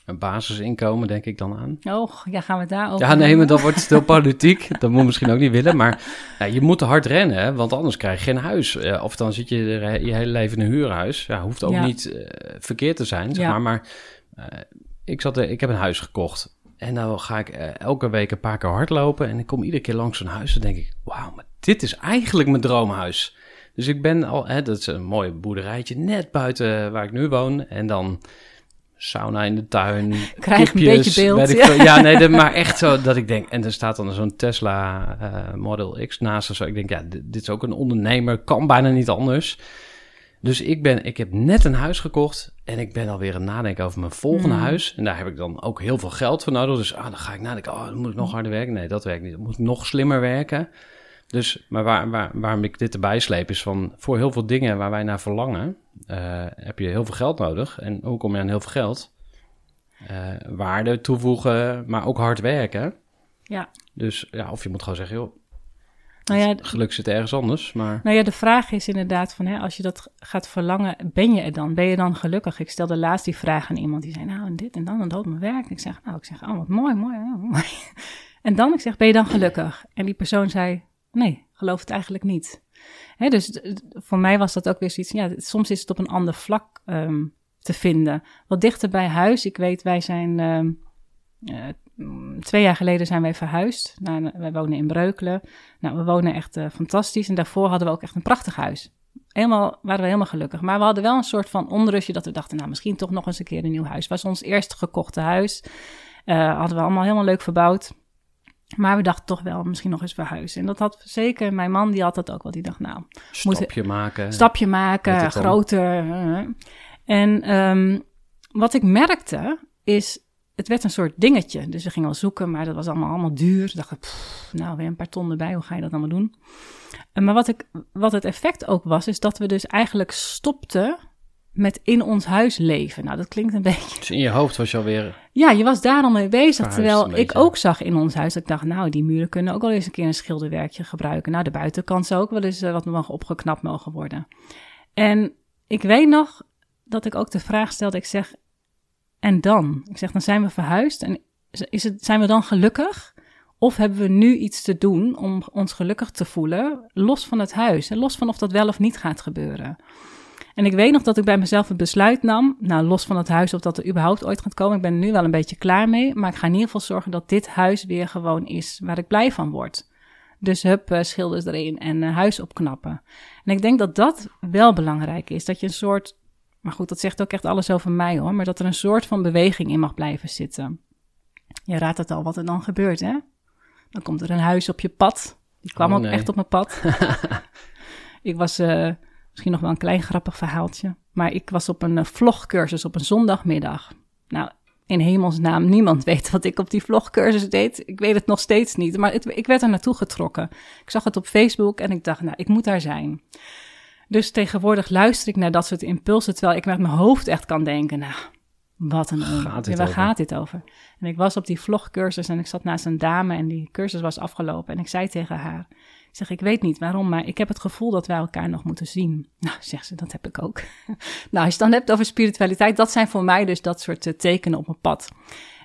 Een basisinkomen, denk ik dan aan. Oh, ja, gaan we het daarover Ja, nee, maar dan wordt het heel politiek. Dat moet je misschien ook niet willen. Maar ja, je moet hard rennen, hè, want anders krijg je geen huis. Eh, of dan zit je er je hele leven in een huurhuis. Ja, hoeft ook Ja. niet eh, verkeerd te zijn, zeg Ja. maar. Maar eh, ik, zat, ik heb een huis gekocht. En dan ga ik elke week een paar keer hardlopen. En ik kom iedere keer langs zo'n huis. Dan denk ik, wauw, maar dit is eigenlijk mijn droomhuis. Dus ik ben al, hè, dat is een mooi boerderijtje net buiten waar ik nu woon. En dan sauna in de tuin. Krijg een kipjes, beetje beeld, ik ja. nee, dat- maar echt zo dat ik denk... En er staat dan zo'n Tesla eh, Model X naast of zo. Ik denk, ja, dit, dit is ook een ondernemer. Kan bijna niet anders. Dus ik, ben, ik heb net een huis gekocht en ik ben alweer aan het nadenken over mijn volgende Mm. huis. En daar heb ik dan ook heel veel geld voor nodig. Dus ah, dan ga ik nadenken, oh, dan moet ik nog harder werken. Nee, dat werkt niet. Dan moet ik nog slimmer werken. Dus, maar waar, waar, waarom ik dit erbij sleep is van... voor heel veel dingen waar wij naar verlangen... eh, heb je heel veel geld nodig. En hoe kom je aan heel veel geld? Eh, waarde toevoegen, maar ook hard werken. Ja. Dus ja, of je moet gewoon zeggen, joh, Nou ja, geluk zit ergens anders. Maar Nou ja, de vraag is inderdaad van, hè, als je dat gaat verlangen, ben je er dan? Ben je dan gelukkig? Ik stelde laatst die vraag aan iemand die zei, nou en dit en dan en dat mijn werk. Ik zeg, nou, ik zeg, oh wat mooi, mooi, ja, mooi. En dan, ik zeg, ben je dan gelukkig? En die persoon zei, nee, geloof het eigenlijk niet. Dus voor mij was dat ook weer zoiets, ja, soms is het op een ander vlak ehm, te vinden. Wat dichter bij huis, ik weet, wij zijn... ehm, eh, twee jaar geleden zijn wij verhuisd. Nou, wij wonen in Breukelen. Nou, we wonen echt eh, fantastisch. En daarvoor hadden we ook echt een prachtig huis. Helemaal, waren we helemaal gelukkig. Maar we hadden wel een soort van onrustje dat we dachten... nou, misschien toch nog eens een keer een nieuw huis. Het was ons eerste gekochte huis. Eh, hadden we allemaal helemaal leuk verbouwd. Maar we dachten toch wel misschien nog eens verhuizen. En dat had zeker mijn man, die had dat ook wel. Die dacht, nou, stapje maken. stapje maken, groter. En ehm, wat ik merkte is, het werd een soort dingetje. Dus we gingen wel zoeken, maar dat was allemaal, allemaal duur. Dacht ik, pff, nou weer een paar ton erbij, hoe ga je dat allemaal doen? Eh, Maar wat, ik, wat het effect ook was, is dat we dus eigenlijk stopten met in ons huis leven. Nou, dat klinkt een beetje... Dus in je hoofd was je alweer... Ja, je was daar al mee bezig. Terwijl ik ook zag in ons huis dat ik dacht, nou, die muren kunnen ook wel eens een keer een schilderwerkje gebruiken. Nou, de buitenkant zou ook wel eens eh, wat nog opgeknapt mogen worden. En ik weet nog dat ik ook de vraag stelde, ik zeg, en dan? Ik zeg, dan zijn we verhuisd en is het, zijn we dan gelukkig? Of hebben we nu iets te doen om ons gelukkig te voelen, los van het huis en los van of dat wel of niet gaat gebeuren? En ik weet nog dat ik bij mezelf het besluit nam, nou los van het huis of dat er überhaupt ooit gaat komen, ik ben er nu wel een beetje klaar mee, maar ik ga in ieder geval zorgen dat dit huis weer gewoon is waar ik blij van word. Dus hup, uh, schilders erin en uh, huis opknappen. En ik denk dat dat wel belangrijk is, dat je een soort, maar goed, dat zegt ook echt alles over mij hoor, maar dat er een soort van beweging in mag blijven zitten. Je raadt het al wat er dan gebeurt, hè? Dan komt er een huis op je pad. Die kwam Oh, ook echt op mijn pad. ik was uh, misschien nog wel een klein grappig verhaaltje. Maar ik was op een uh, vlogcursus op een zondagmiddag. Nou, in hemelsnaam, niemand weet wat ik op die vlogcursus deed. Ik weet het nog steeds niet, maar het, ik werd er naartoe getrokken. Ik zag het op Facebook en ik dacht, nou, ik moet daar zijn. Dus tegenwoordig luister ik naar dat soort impulsen, terwijl ik met mijn hoofd echt kan denken, nou, wat een Gaat ja, waar over? gaat dit over? En ik was op die vlogcursus en ik zat naast een dame en die cursus was afgelopen. En ik zei tegen haar, zeg, ik weet niet waarom, maar ik heb het gevoel dat wij elkaar nog moeten zien. Nou, zegt ze, dat heb ik ook. nou, als je het dan hebt over spiritualiteit, dat zijn voor mij dus dat soort uh, tekenen op mijn pad.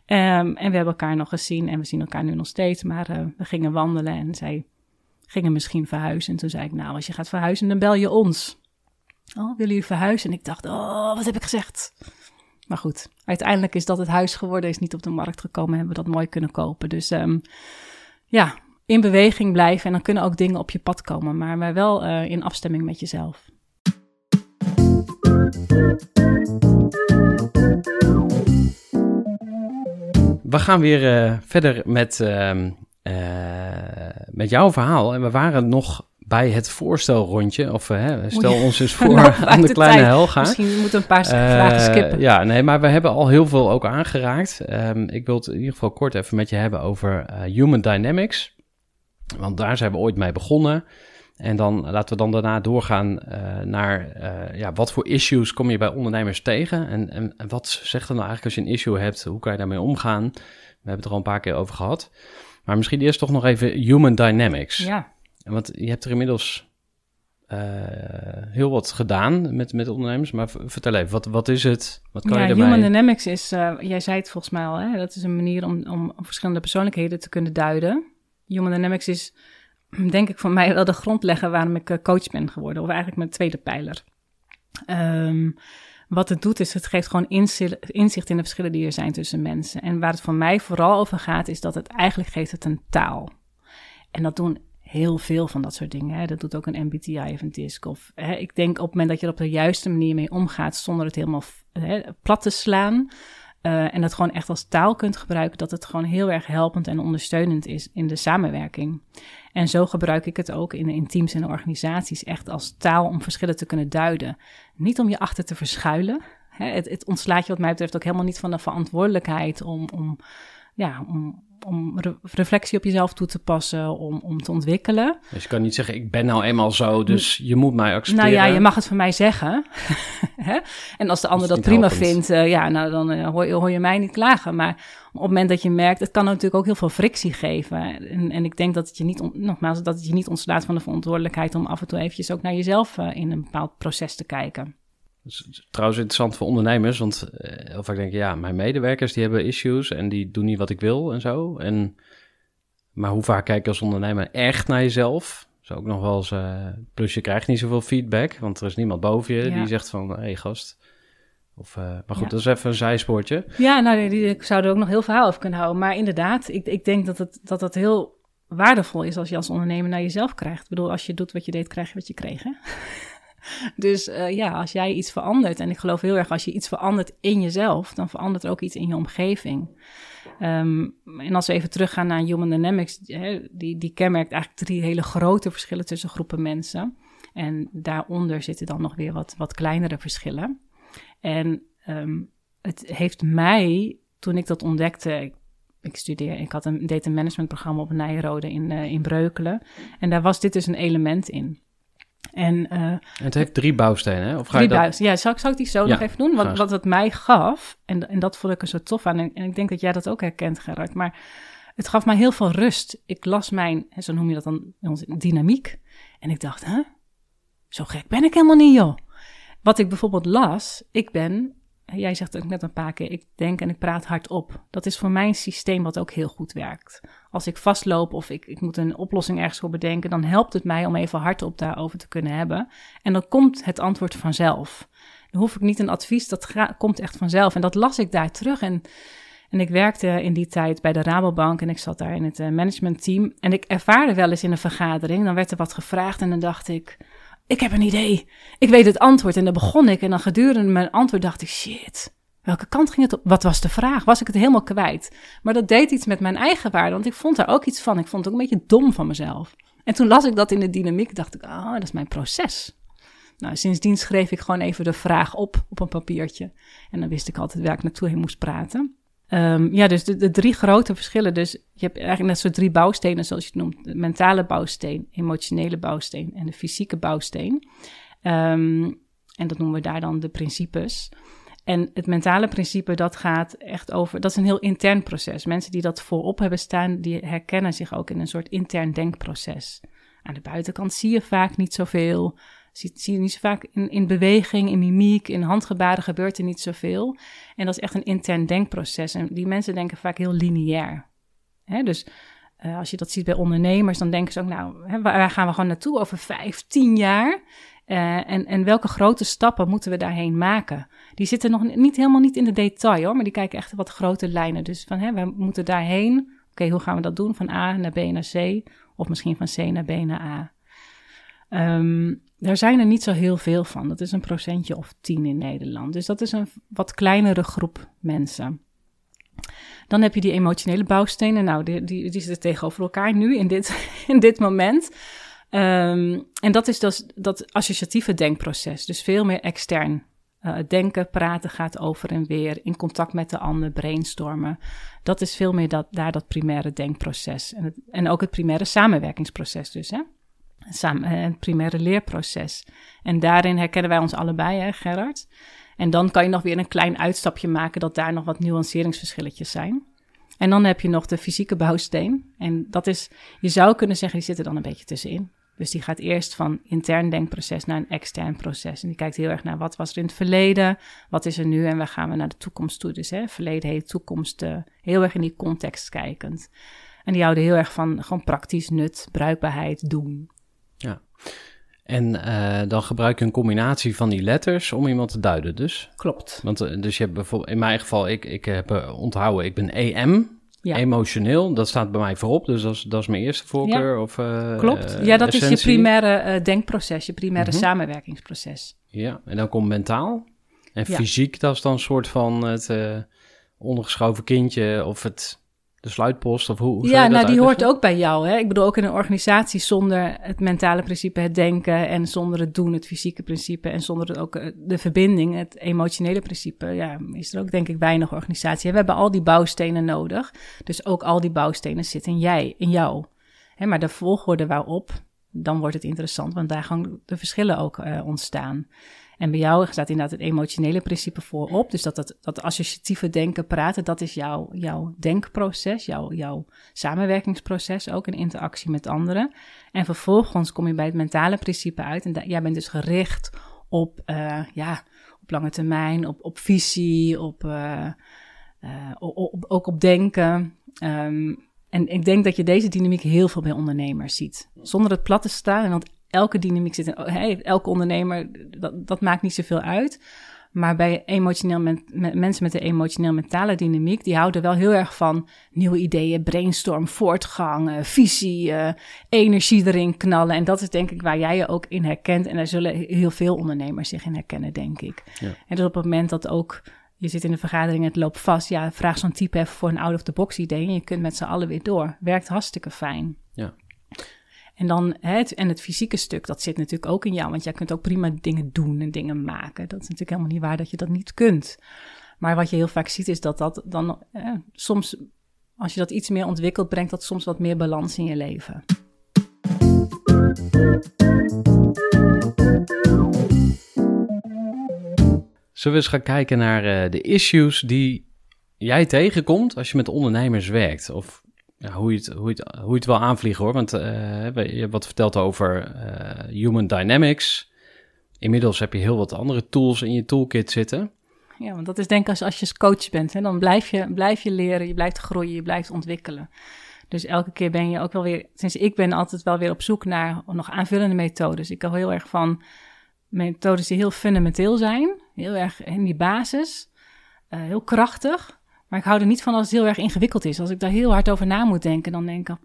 Um, en we hebben elkaar nog gezien en we zien elkaar nu nog steeds, maar uh, we gingen wandelen en zij gingen misschien verhuizen. En toen zei ik, nou, als je gaat verhuizen, dan bel je ons. Oh, willen jullie verhuizen? En ik dacht, oh, wat heb ik gezegd? Maar goed, uiteindelijk is dat het huis geworden, is niet op de markt gekomen, hebben we dat mooi kunnen kopen. Dus um, ja, in beweging blijven en dan kunnen ook dingen op je pad komen, maar, maar wel uh, in afstemming met jezelf. We gaan weer uh, verder met, uh, uh, met jouw verhaal. En we waren nog bij het voorstelrondje. Of hè, stel je, ons eens voor aan de, de kleine tijd. Helga. Misschien moeten we een paar vragen skippen. Ja, nee, maar we hebben al heel veel ook aangeraakt. Um, ik wil het in ieder geval kort even met je hebben over uh, human dynamics. Want daar zijn we ooit mee begonnen. En dan laten we dan daarna doorgaan uh, naar uh, ja, wat voor issues kom je bij ondernemers tegen? En, en, en, wat zegt er nou eigenlijk als je een issue hebt? Hoe kan je daarmee omgaan? We hebben het er al een paar keer over gehad. Maar misschien eerst toch nog even human dynamics. Ja. Want je hebt er inmiddels uh, heel wat gedaan met, met ondernemers. Maar vertel even, wat, wat is het? Wat kan ja, je ermee? Human dynamics is, uh, jij zei het volgens mij al, hè? dat is een manier om, om verschillende persoonlijkheden te kunnen duiden. Human dynamics is denk ik voor mij wel de grondlegger waarom ik uh, coach ben geworden. Of eigenlijk mijn tweede pijler. Um, wat het doet is, het geeft gewoon inzicht in de verschillen die er zijn tussen mensen. En waar het voor mij vooral over gaat, is dat het eigenlijk geeft het een taal. En dat doen heel veel van dat soort dingen. Hè. Dat doet ook een MBTI of een DISC. Of, hè, ik denk op het moment dat je er op de juiste manier mee omgaat, zonder het helemaal hè, plat te slaan... Uh, en dat gewoon echt als taal kunt gebruiken, dat het gewoon heel erg helpend en ondersteunend is in de samenwerking. En zo gebruik ik het ook in, in teams en organisaties echt als taal om verschillen te kunnen duiden. Niet om je achter te verschuilen. Hè, het, het ontslaat je wat mij betreft ook helemaal niet van de verantwoordelijkheid om, om, ja, om, om re reflectie op jezelf toe te passen, om, om te ontwikkelen. Dus je kan niet zeggen, ik ben nou eenmaal zo, dus je moet mij accepteren. Nou ja, je mag het van mij zeggen. en als de ander dat, dat prima helpend. vindt, uh, ja, nou dan uh, hoor, je, hoor, je mij niet klagen. Maar op het moment dat je merkt, het kan natuurlijk ook heel veel frictie geven. En, en ik denk dat het je niet, nogmaals, dat het je niet ontslaat van de verantwoordelijkheid om af en toe eventjes ook naar jezelf uh, in een bepaald proces te kijken. Dat is trouwens interessant voor ondernemers, want uh, heel vaak denk ja, mijn medewerkers die hebben issues en die doen niet wat ik wil en zo. En, maar hoe vaak kijk je als ondernemer echt naar jezelf? Dat is ook nog wel eens, uh, plus je krijgt niet zoveel feedback, want er is niemand boven je ja. die zegt van, hé hey, gast. Of, uh, maar goed, ja. dat is even een zijspoortje. Ja, nou, die, ik zou er ook nog heel verhaal over kunnen houden. Maar inderdaad, ik, ik denk dat het, dat het heel waardevol is als je als ondernemer naar jezelf krijgt. Ik bedoel, als je doet wat je deed, krijg je wat je kreeg, hè? Dus uh, ja, als jij iets verandert, en ik geloof heel erg als je iets verandert in jezelf, dan verandert er ook iets in je omgeving. Um, en als we even teruggaan naar Human Dynamics, hè, die, die kenmerkt eigenlijk drie hele grote verschillen tussen groepen mensen. En daaronder zitten dan nog weer wat, wat kleinere verschillen. En um, het heeft mij, toen ik dat ontdekte, ik, ik studeer, ik had een, deed een managementprogramma op Nijrode in, uh, in Breukelen. En daar was dit dus een element in. En, uh, en het heeft drie bouwstenen, hè? Of ga drie je dat... bouwstenen. Ja, zou, zou ik die zo ja, nog even doen? Wat, wat het mij gaf, en, en dat vond ik er zo tof aan, en, en ik denk dat jij dat ook herkent, Gerard, maar het gaf mij heel veel rust. Ik las mijn, zo noem je dat dan, dynamiek. En ik dacht, hè? Zo gek ben ik helemaal niet, joh. Wat ik bijvoorbeeld las, ik ben jij zegt ook net een paar keer, ik denk en ik praat hardop. Dat is voor mij een systeem wat ook heel goed werkt. Als ik vastloop of ik, ik moet een oplossing ergens voor bedenken, dan helpt het mij om even hardop daarover te kunnen hebben. En dan komt het antwoord vanzelf. Dan hoef ik niet een advies, dat komt echt vanzelf. En dat las ik daar terug. En, en ik werkte in die tijd bij de Rabobank en ik zat daar in het eh, managementteam. En ik ervaarde wel eens in een vergadering, dan werd er wat gevraagd en dan dacht ik, ik heb een idee. Ik weet het antwoord. En dan begon ik en dan gedurende mijn antwoord dacht ik, shit, welke kant ging het op? Wat was de vraag? Was ik het helemaal kwijt? Maar dat deed iets met mijn eigen waarde, want ik vond daar ook iets van. Ik vond het ook een beetje dom van mezelf. En toen las ik dat in de dynamiek, dacht ik, ah, dat is mijn proces. Nou, sindsdien schreef ik gewoon even de vraag op, op een papiertje. En dan wist ik altijd waar ik naartoe heen moest praten. Ehm, ja, dus de, de drie grote verschillen. Dus je hebt eigenlijk net zo drie bouwstenen, zoals je het noemt. De mentale bouwsteen, emotionele bouwsteen en de fysieke bouwsteen. Ehm, en dat noemen we daar dan de principes. En het mentale principe, dat gaat echt over... Dat is een heel intern proces. Mensen die dat voorop hebben staan, die herkennen zich ook in een soort intern denkproces. Aan de buitenkant zie je vaak niet zoveel... Zie, zie je niet zo vaak in, in beweging, in mimiek, in handgebaren gebeurt er niet zoveel. En dat is echt een intern denkproces. En die mensen denken vaak heel lineair. Dus uh, als je dat ziet bij ondernemers, dan denken ze ook, nou, waar, gaan we gewoon naartoe over vijf, tien jaar? Uh, en, en welke grote stappen moeten we daarheen maken? Die zitten nog niet helemaal niet in de detail hoor, maar die kijken echt wat grote lijnen. Dus van, we moeten daarheen. Oké, hoe gaan we dat doen? Van A naar B naar C, of misschien van C naar B naar A. Um, daar zijn er niet zo heel veel van. Dat is een procentje of tien in Nederland. Dus dat is een wat kleinere groep mensen. Dan heb je die emotionele bouwstenen. Nou, die, die, zitten tegenover elkaar nu in dit, in dit moment. Um, en dat is dus dat associatieve denkproces. Dus veel meer extern. Uh, denken, praten gaat over en weer. In contact met de ander, brainstormen. Dat is veel meer dat, daar dat primaire denkproces. En, en ook het primaire samenwerkingsproces dus, hè. Samen, een primaire leerproces. En daarin herkennen wij ons allebei, hè, Gerard. En dan kan je nog weer een klein uitstapje maken dat daar nog wat nuanceringsverschilletjes zijn. En dan heb je nog de fysieke bouwsteen. En dat is, je zou kunnen zeggen, die zit er dan een beetje tussenin. Dus die gaat eerst van intern denkproces naar een extern proces. En die kijkt heel erg naar wat was er in het verleden, wat is er nu en waar gaan we naar de toekomst toe. Dus hè, verleden heet toekomst, uh, heel erg in die context kijkend. En die houden heel erg van gewoon praktisch nut, bruikbaarheid, doen. Ja. En uh, dan gebruik je een combinatie van die letters om iemand te duiden, dus? Klopt. Want uh, dus je hebt bijvoorbeeld, in mijn geval, ik, ik heb uh, onthouden, ik ben EM, ja. emotioneel, dat staat bij mij voorop, dus dat is, dat is mijn eerste voorkeur. Ja. Of, Klopt, ja, dat essentie. is je primaire denkproces, je primaire mm-hmm. samenwerkingsproces. Ja, en dan komt mentaal. En ja. fysiek, dat is dan een soort van het ondergeschoven kindje of het de sluitpost? Of hoe, hoe ja, nou die hoort ook bij jou. Hè? Ik bedoel, ook in een organisatie zonder het mentale principe, het denken en zonder het doen, het fysieke principe en zonder het ook de verbinding, het emotionele principe, ja, is er ook denk ik weinig organisatie. We hebben al die bouwstenen nodig, dus ook al die bouwstenen zitten in jij, in jou. Hè, maar de volgorde waarop, dan wordt het interessant, want daar gaan de verschillen ook uh, ontstaan. En bij jou staat inderdaad het emotionele principe voorop. Dus dat, dat, dat associatieve denken, praten, dat is jouw, jouw denkproces, jouw, jouw samenwerkingsproces, ook in interactie met anderen. En vervolgens kom je bij het mentale principe uit. En jij bent dus gericht op, uh, ja, op lange termijn, op, op visie, op, uh, op, ook op denken. Um, en ik denk dat je deze dynamiek heel veel bij ondernemers ziet. Zonder het plat te staan, en want elke dynamiek zit in, hey, elke ondernemer, dat, dat maakt niet zoveel uit. Maar bij emotioneel met, met, mensen met de emotioneel-mentale dynamiek, die houden wel heel erg van nieuwe ideeën, brainstorm, voortgang, visie, uh, energie erin knallen. En dat is denk ik waar jij je ook in herkent. En daar zullen heel veel ondernemers zich in herkennen, denk ik. Ja. En dus op het moment dat ook je zit in de vergadering het loopt vast, ja, vraag zo'n type even voor een out-of-the-box idee en je kunt met z'n allen weer door. Werkt hartstikke fijn. Ja. En dan het, en het fysieke stuk, dat zit natuurlijk ook in jou. Want jij kunt ook prima dingen doen en dingen maken. Dat is natuurlijk helemaal niet waar dat je dat niet kunt. Maar wat je heel vaak ziet, is dat dat dan eh, soms, als je dat iets meer ontwikkelt, brengt dat soms wat meer balans in je leven. Zullen we eens gaan kijken naar uh, de issues die jij tegenkomt als je met ondernemers werkt? Of ja, hoe, je het, hoe, je het, hoe je het wel aanvliegen hoor. Want uh, je hebt wat verteld over uh, human dynamics. Inmiddels heb je heel wat andere tools in je toolkit zitten. Ja, want dat is denk ik als, als je coach bent, hè, dan blijf je, blijf je leren, je blijft groeien, je blijft ontwikkelen. Dus elke keer ben je ook wel weer, sinds ik ben altijd wel weer op zoek naar nog aanvullende methodes. Ik hou heel erg van methodes die heel fundamenteel zijn, heel erg in die basis, uh, heel krachtig. Maar ik hou er niet van als het heel erg ingewikkeld is. Als ik daar heel hard over na moet denken, dan denk ik,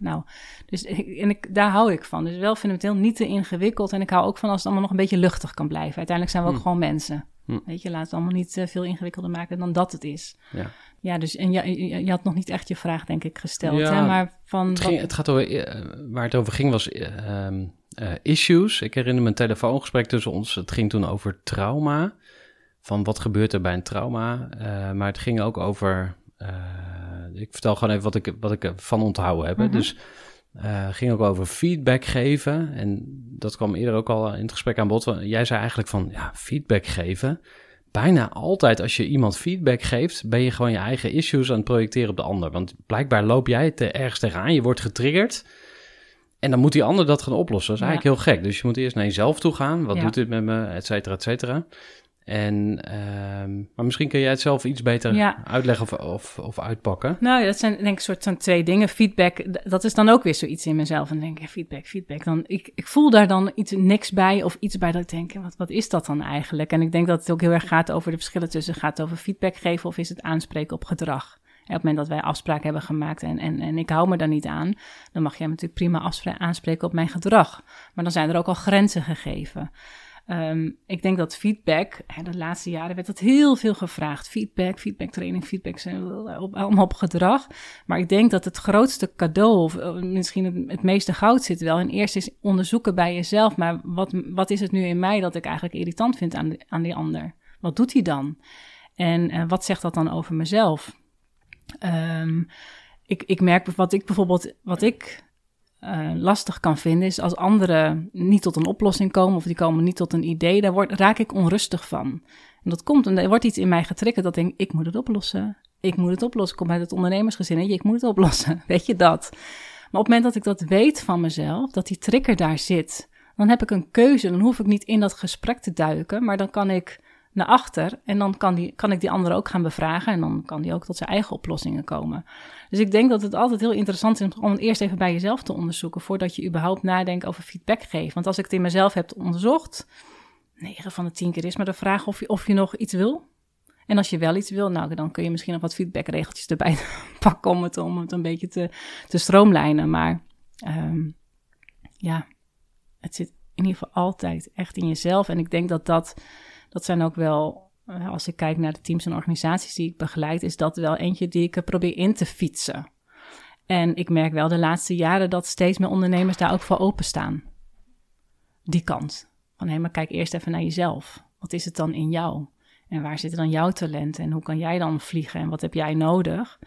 nou, dus en ik, daar hou ik van. Dus wel fundamenteel niet te ingewikkeld. En ik hou ook van als het allemaal nog een beetje luchtig kan blijven. Uiteindelijk zijn we ook Hm. gewoon mensen. Hm. Weet je, laat het allemaal niet eh, veel ingewikkelder maken dan dat het is. Ja. Ja, dus en je, je, je had nog niet echt je vraag, denk ik, gesteld. Ja, hè? Maar van. Het, wat- ging, het gaat over, eh, waar het over ging was eh, ehm, eh, issues. Ik herinner me een telefoongesprek tussen ons. Het ging toen over trauma. Van wat gebeurt er bij een trauma. Eh, maar het ging ook over... eh, ik vertel gewoon even wat ik, wat ik ervan onthouden heb. Mhm. Dus het ging ook over feedback geven. En dat kwam eerder ook al in het gesprek aan bod. Jij zei eigenlijk van, ja, feedback geven. Bijna altijd als je iemand feedback geeft, ben je gewoon je eigen issues aan het projecteren op de ander. Want blijkbaar loop jij het er ergens tegenaan, je wordt getriggerd. En dan moet die ander dat gaan oplossen. Dat is Ja. eigenlijk heel gek. Dus je moet eerst naar jezelf toe gaan. Wat Ja. doet dit met me, et cetera, et cetera. En, ehm, maar misschien kun jij het zelf iets beter Ja. uitleggen of, of, of uitpakken. Nou, ja, dat zijn denk ik een soort van twee dingen. Feedback, dat is dan ook weer zoiets in mezelf. En dan denk ik, ja, feedback, feedback. Dan, ik, ik voel daar dan iets niks bij of iets bij dat ik denk, wat, wat is dat dan eigenlijk? En ik denk dat het ook heel erg gaat over de verschillen tussen, gaat het over feedback geven of is het aanspreken op gedrag? En op het moment dat wij afspraken hebben gemaakt en, en, en ik hou me daar niet aan, dan mag jij natuurlijk prima aanspreken op mijn gedrag. Maar dan zijn er ook al grenzen gegeven. Ehm, ik denk dat feedback, de laatste jaren werd dat heel veel gevraagd. Feedback, feedbacktraining, feedback, zijn allemaal op gedrag. Maar ik denk dat het grootste cadeau, of eh, misschien het, meeste goud zit wel, in eerst is onderzoeken bij jezelf. Maar wat, wat is het nu in mij dat ik eigenlijk irritant vind aan, aan die ander? Wat doet hij dan? En eh, wat zegt dat dan over mezelf? Ehm, ik, ik merk wat ik bijvoorbeeld, wat ik eh, lastig kan vinden, is als anderen niet tot een oplossing komen of die komen niet tot een idee, daar word, raak ik onrustig van. En dat komt, en er wordt iets in mij getriggerd dat ik denk, ik moet het oplossen. Ik moet het oplossen. Ik kom uit het ondernemersgezin, je, ik moet het oplossen. Weet je dat? Maar op het moment dat ik dat weet van mezelf, dat die trigger daar zit, dan heb ik een keuze. Dan hoef ik niet in dat gesprek te duiken, maar dan kan ik naar achter en dan kan, die, kan ik die andere ook gaan bevragen en dan kan die ook tot zijn eigen oplossingen komen. Dus ik denk dat het altijd heel interessant is om het eerst even bij jezelf te onderzoeken voordat je überhaupt nadenkt over feedback geven. Want als ik het in mezelf heb onderzocht, 9 van de 10 keer is maar de vraag of je, of je nog iets wil. En als je wel iets wil, nou, dan kun je misschien nog wat feedbackregeltjes erbij pakken om het, om het een beetje te, te stroomlijnen. Maar ehm, ja, het zit in ieder geval altijd echt in jezelf. En ik denk dat dat, dat zijn ook wel, eh, als ik kijk naar de teams en organisaties die ik begeleid, is dat wel eentje die ik er probeer in te fietsen. En ik merk wel de laatste jaren dat steeds meer ondernemers daar ook voor openstaan. Die kant. Van hé, maar kijk eerst even naar jezelf. Wat is het dan in jou? En waar zitten dan jouw talenten? En hoe kan jij dan vliegen? En wat heb jij nodig?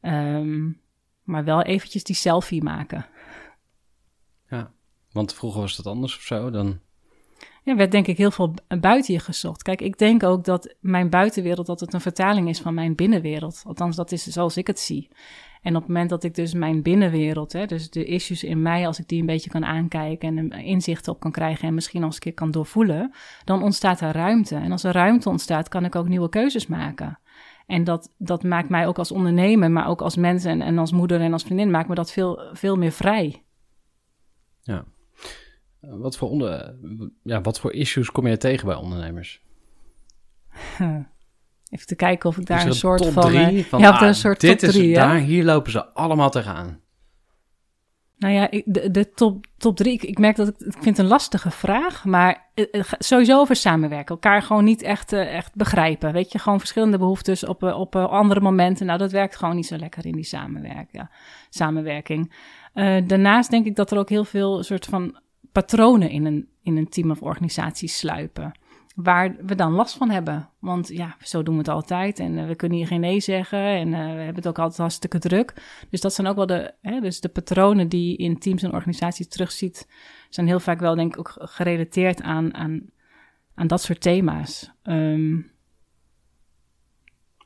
Ehm, maar wel eventjes die selfie maken. Ja, want vroeger was dat anders of zo. Dan, Ja, werd denk ik heel veel bu- buiten je gezocht. Kijk, ik denk ook dat mijn buitenwereld dat het een vertaling is van mijn binnenwereld. Althans, dat is zoals ik het zie. En op het moment dat ik dus mijn binnenwereld, hè, dus de issues in mij, als ik die een beetje kan aankijken en een inzicht op kan krijgen en misschien als een keer kan doorvoelen, dan ontstaat er ruimte. En als er ruimte ontstaat, kan ik ook nieuwe keuzes maken. En dat, dat maakt mij ook als ondernemer, maar ook als mens en, en als moeder en als vriendin, maakt me dat veel, veel meer vrij. ja. Wat voor, onder, ja, wat voor issues kom je tegen bij ondernemers? Even te kijken of ik daar een soort top van. drie eh, van, ja, er ah, een soort dit top is, drie. daar, hier lopen ze allemaal tegenaan. Nou ja, de, de top, top drie. Ik, ik merk dat ik, ik vind het een lastige vraag. Maar eh, eh, sowieso over samenwerken. Elkaar gewoon niet echt, echt begrijpen. Weet je, gewoon verschillende behoeftes op, op andere momenten. Nou, dat werkt gewoon niet zo lekker in die samenwerking. Eh, daarnaast denk ik dat er ook heel veel soort van patronen in een, in een team of organisatie sluipen. Waar we dan last van hebben. Want ja, zo doen we het altijd. En eh, we kunnen hier geen nee zeggen. En eh, we hebben het ook altijd hartstikke druk. Dus dat zijn ook wel de, hè, dus de patronen die je in teams en organisaties terugziet. Zijn heel vaak wel, denk ik, ook gerelateerd aan, aan, aan dat soort thema's. Ehm,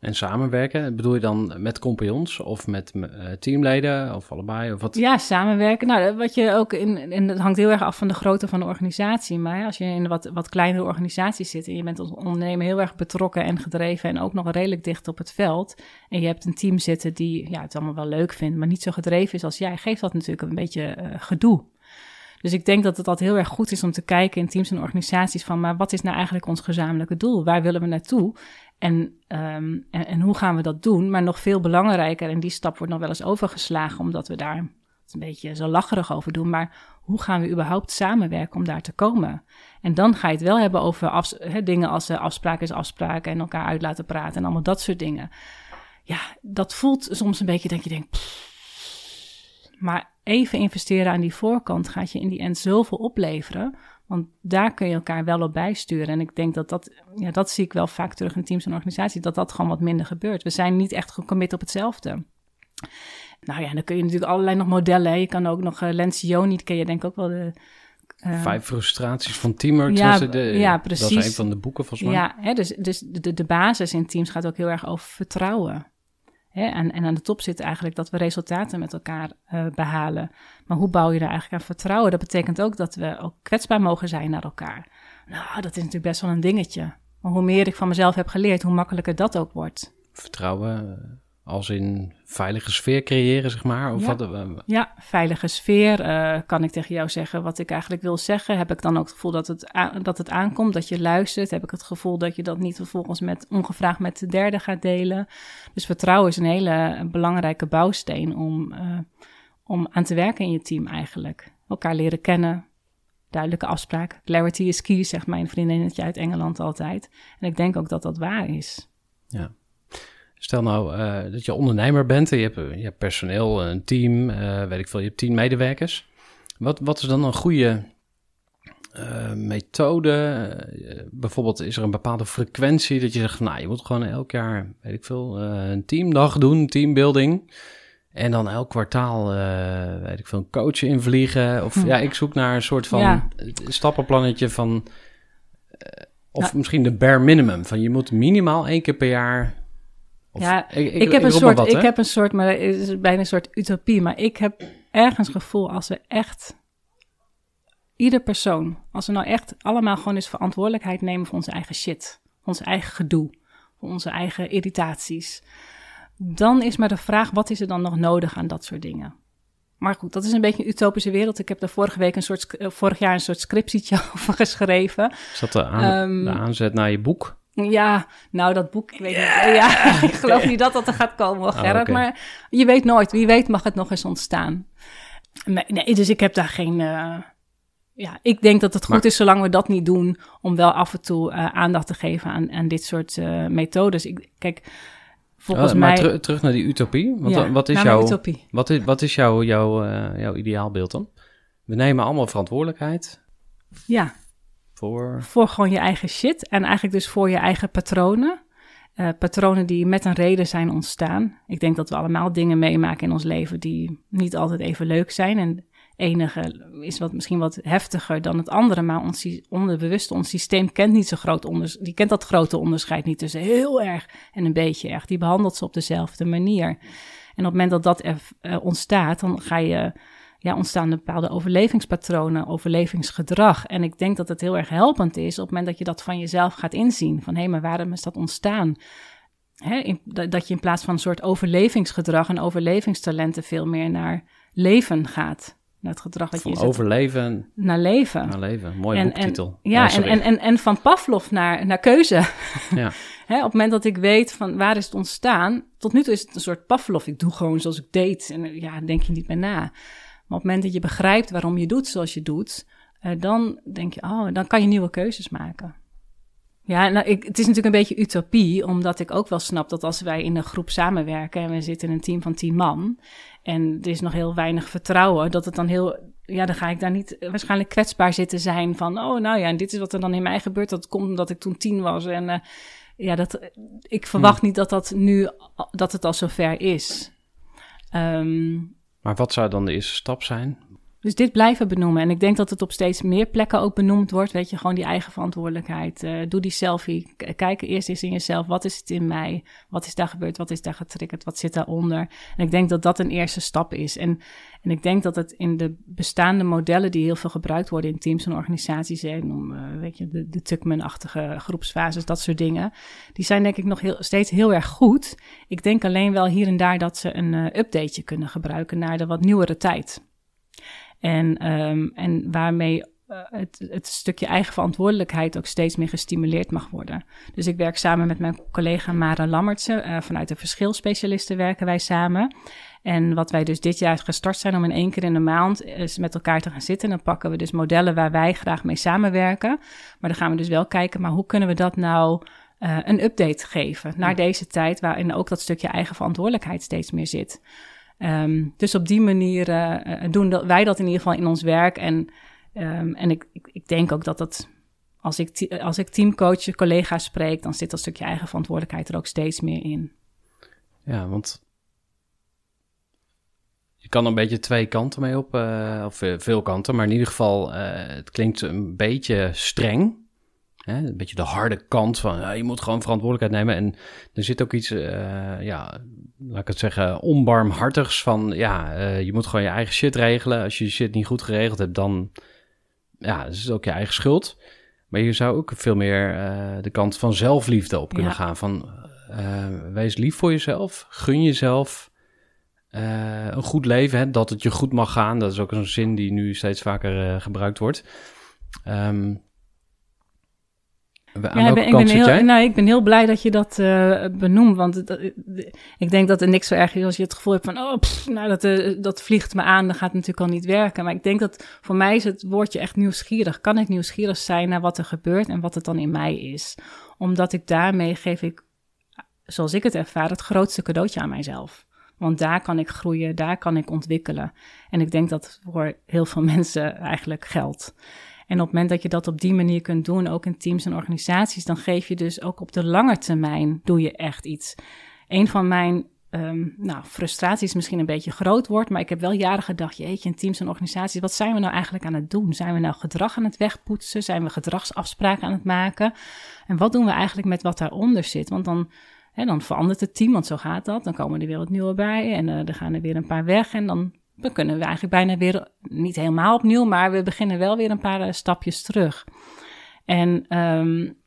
En samenwerken, bedoel je dan met compagnons of met uh, teamleden of allebei? Of wat? Ja, samenwerken. Nou, wat je ook in, en dat hangt heel erg af van de grootte van de organisatie. Maar als je in wat, wat kleinere organisaties zit en je bent als ondernemer heel erg betrokken en gedreven en ook nog redelijk dicht op het veld. En je hebt een team zitten die ja, het allemaal wel leuk vindt, maar niet zo gedreven is als jij, geeft dat natuurlijk een beetje uh, gedoe. Dus ik denk dat het altijd heel erg goed is om te kijken in teams en organisaties van, maar wat is nou eigenlijk ons gezamenlijke doel? Waar willen we naartoe? En, um, en, en, hoe gaan we dat doen? Maar nog veel belangrijker, en die stap wordt nog wel eens overgeslagen, omdat we daar een beetje zo lacherig over doen. Maar hoe gaan we überhaupt samenwerken om daar te komen? En dan ga je het wel hebben over dingen als uh, afspraak is afspraak en elkaar uit laten praten en allemaal dat soort dingen. Ja, dat voelt soms een beetje dat je denkt. Maar even investeren aan die voorkant gaat je in die end zoveel opleveren. Want daar kun je elkaar wel op bijsturen. En ik denk dat dat, ja, dat zie ik wel vaak terug in teams en organisaties, dat dat gewoon wat minder gebeurt. We zijn niet echt gecommit op hetzelfde. Nou ja, dan kun je natuurlijk allerlei nog modellen. Je kan ook nog uh, Lencioni, ken je denk ik ook wel de... Uh, Vijf frustraties van teamwork. Ja, de, ja, precies. Dat is een van de boeken volgens mij. Ja, hè, dus, dus de, de basis in teams gaat ook heel erg over vertrouwen. En, en aan de top zit eigenlijk dat we resultaten met elkaar uh, behalen. Maar hoe bouw je daar eigenlijk aan vertrouwen? Dat betekent ook dat we ook kwetsbaar mogen zijn naar elkaar. Nou, dat is natuurlijk best wel een dingetje. Maar hoe meer ik van mezelf heb geleerd, hoe makkelijker dat ook wordt. Vertrouwen als in veilige sfeer creëren, zeg maar? Of ja. Wat, uh, ja, veilige sfeer. Uh, kan ik tegen jou zeggen wat ik eigenlijk wil zeggen? Heb ik dan ook het gevoel dat het, dat het aankomt, dat je luistert? Heb ik het gevoel dat je dat niet vervolgens met, ongevraagd met de derde gaat delen? Dus vertrouwen is een hele belangrijke bouwsteen om, uh, om aan te werken in je team eigenlijk. Elkaar leren kennen, duidelijke afspraak. Clarity is key, zegt mijn vriendinnetje uit Engeland altijd. En ik denk ook dat dat waar is. Ja. Stel nou uh, dat je ondernemer bent en je hebt, je hebt personeel, een team, uh, weet ik veel, je hebt tien medewerkers. Wat, wat is dan een goede uh, methode? bijvoorbeeld is er een bepaalde frequentie dat je zegt, nou je moet gewoon elk jaar, weet ik veel, een teamdag doen, teambuilding. En dan elk kwartaal, weet ik veel, een coach invliegen. Of hm. ja, ik zoek naar een soort van ja. stappenplannetje van... of misschien de bare minimum. Van je moet minimaal één keer per jaar of, ja, ik, ik, ik heb een soort, wat, ik heb een soort, maar het is bijna een soort utopie. Maar ik heb ergens het gevoel als we echt, ieder persoon, als we nou echt allemaal gewoon eens verantwoordelijkheid nemen voor onze eigen shit, ons eigen gedoe, voor onze eigen irritaties, dan is maar de vraag, wat is er dan nog nodig aan dat soort dingen? Maar goed, dat is een beetje een utopische wereld. Ik heb daar vorige week een soort, vorig jaar een soort scriptietje over geschreven. Is dat de, aan, um, de aanzet naar je boek? Ja, nou dat boek, ik weet yeah. niet. Ja, ik geloof niet dat dat er gaat komen, Gerrit. Oh, okay. Maar je weet nooit, wie weet mag het nog eens ontstaan. Nee, dus ik heb daar geen... Uh, ja, ik denk dat het goed maar, is zolang we dat niet doen... om wel af en toe uh, aandacht te geven aan, aan dit soort uh, methodes. Ik, kijk, volgens oh, maar mij... Ter, terug naar die utopie. Wat, ja, wat is, jouw, utopie. Wat is, wat is jouw, jouw, jouw ideaalbeeld dan? We nemen allemaal verantwoordelijkheid. Ja, voor? Voor gewoon je eigen shit en eigenlijk dus voor je eigen patronen. Uh, patronen die met een reden zijn ontstaan. Ik denk dat we allemaal dingen meemaken in ons leven die niet altijd even leuk zijn. En enige is wat, misschien wat heftiger dan het andere, maar ons onderbewuste, ons systeem kent niet zo groot onderscheid. Die kent dat grote onderscheid niet tussen heel erg en een beetje erg. Die behandelt ze op dezelfde manier. En op het moment dat dat er, uh, ontstaat, dan ga je ja, ontstaan bepaalde overlevingspatronen, overlevingsgedrag. En ik denk dat het heel erg helpend is op het moment dat je dat van jezelf gaat inzien. Van hé, maar waarom is dat ontstaan? Hè, in, dat je in plaats van een soort overlevingsgedrag en overlevingstalenten veel meer naar leven gaat. Naar het gedrag dat van je overleven naar leven. Naar leven, mooie en, boektitel. En, ja, oh, en, en, en, van Pavlov naar, naar keuze. Ja. Hè, op het moment dat ik weet van waar is het ontstaan, tot nu toe is het een soort Pavlov. Ik doe gewoon zoals ik deed en ja, denk je niet meer na. Maar op het moment dat je begrijpt waarom je doet zoals je doet, uh, dan denk je, oh, dan kan je nieuwe keuzes maken. Ja, nou, ik, het is natuurlijk een beetje utopie, omdat ik ook wel snap dat als wij in een groep samenwerken en we zitten in een team van tien man en er is nog heel weinig vertrouwen, dat het dan heel, ja, dan ga ik daar niet waarschijnlijk kwetsbaar zitten zijn van, oh, nou ja, en dit is wat er dan in mij gebeurt. Dat komt omdat ik toen tien was en uh, ja, dat, ik verwacht hmm. niet dat dat nu, dat het al zover is. Um, maar wat zou dan de eerste stap zijn? Dus dit blijven benoemen. En ik denk dat het op steeds meer plekken ook benoemd wordt. Weet je, gewoon die eigen verantwoordelijkheid. Uh, doe die selfie. Kijk eerst eens in jezelf. Wat is het in mij? Wat is daar gebeurd? Wat is daar getriggerd? Wat zit daaronder? En ik denk dat dat een eerste stap is. En, en ik denk dat het in de bestaande modellen die heel veel gebruikt worden in teams en organisaties. zijn, om, uh, weet je, de, de Tuckman-achtige groepsfases, dat soort dingen. Die zijn denk ik nog heel, steeds heel erg goed. Ik denk alleen wel hier en daar dat ze een uh, updateje kunnen gebruiken naar de wat nieuwere tijd. En, um, en waarmee uh, het, het, stukje eigen verantwoordelijkheid ook steeds meer gestimuleerd mag worden. Dus ik werk samen met mijn collega Mara Lammertse. Uh, vanuit de verschilspecialisten werken wij samen. En wat wij dus dit jaar gestart zijn om in één keer in de maand is met elkaar te gaan zitten. En dan pakken we dus modellen waar wij graag mee samenwerken. Maar dan gaan we dus wel kijken, maar hoe kunnen we dat nou uh, een update geven naar deze tijd, waarin ook dat stukje eigen verantwoordelijkheid steeds meer zit. Um, dus op die manier uh, doen dat, wij dat in ieder geval in ons werk. En, um, en ik, ik, ik, denk ook dat dat, als ik, als ik teamcoach, collega's spreek, dan zit dat stukje eigen verantwoordelijkheid er ook steeds meer in. Ja, want je kan een beetje twee kanten mee op, uh, of veel kanten, maar in ieder geval, het klinkt een beetje streng. Hè? Een beetje de harde kant van ja, je moet gewoon verantwoordelijkheid nemen. En er zit ook iets, uh, ja, laat ik het zeggen, onbarmhartigs van ja, uh, je moet gewoon je eigen shit regelen. Als je je shit niet goed geregeld hebt, dan ja, is het ook je eigen schuld. Maar je zou ook veel meer uh, de kant van zelfliefde op kunnen ja. gaan. Van wees lief voor jezelf, gun jezelf. een goed leven, hè, dat het je goed mag gaan. Dat is ook een zin die nu steeds vaker gebruikt wordt. Um, ja, ik ben, ik ben heel, nou, ik ben heel blij dat je dat uh, benoemt. Want dat, ik denk dat er niks zo erg is als je het gevoel hebt van... oh, pff, nou, dat, uh, dat vliegt me aan, dat gaat natuurlijk al niet werken. Maar ik denk dat voor mij is het woordje echt nieuwsgierig. Kan ik nieuwsgierig zijn naar wat er gebeurt en wat het dan in mij is? Omdat ik daarmee geef ik, zoals ik het ervaar, het grootste cadeautje aan mijzelf. Want daar kan ik groeien, daar kan ik ontwikkelen. En ik denk dat voor heel veel mensen eigenlijk geldt. En op het moment dat je dat op die manier kunt doen, ook in teams en organisaties, dan geef je dus ook op de lange termijn, doe je echt iets. Een van mijn um, nou, frustraties misschien een beetje groot wordt, maar ik heb wel jaren gedacht, jeetje, in teams en organisaties, wat zijn we nou eigenlijk aan het doen? Zijn we nou gedrag aan het wegpoetsen? Zijn we gedragsafspraken aan het maken? En wat doen we eigenlijk met wat daaronder zit? Want dan, dan verandert het team, want zo gaat dat. Dan komen er weer wat nieuwe bij en uh, er gaan er weer een paar weg en dan dan kunnen we eigenlijk bijna weer, niet helemaal opnieuw, maar we beginnen wel weer een paar uh, stapjes terug. En um,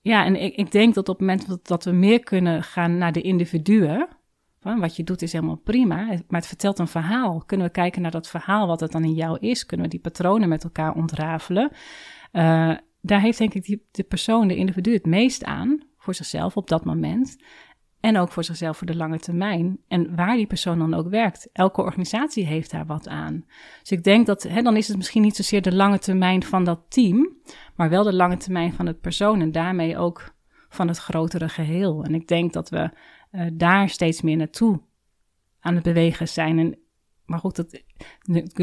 ja, en ik, ik, denk dat op het moment dat, we meer kunnen gaan naar de individuen, wat je doet is helemaal prima, maar het vertelt een verhaal. Kunnen we kijken naar dat verhaal, wat het dan in jou is? Kunnen we die patronen met elkaar ontrafelen? Uh, daar heeft denk ik die, de persoon, de individu, het meest aan voor zichzelf op dat moment. En ook voor zichzelf voor de lange termijn. En waar die persoon dan ook werkt. Elke organisatie heeft daar wat aan. Dus ik denk dat, hè, dan is het misschien niet zozeer de lange termijn van dat team. Maar wel de lange termijn van het persoon. En daarmee ook van het grotere geheel. En ik denk dat we uh, daar steeds meer naartoe aan het bewegen zijn. En, maar goed, dat,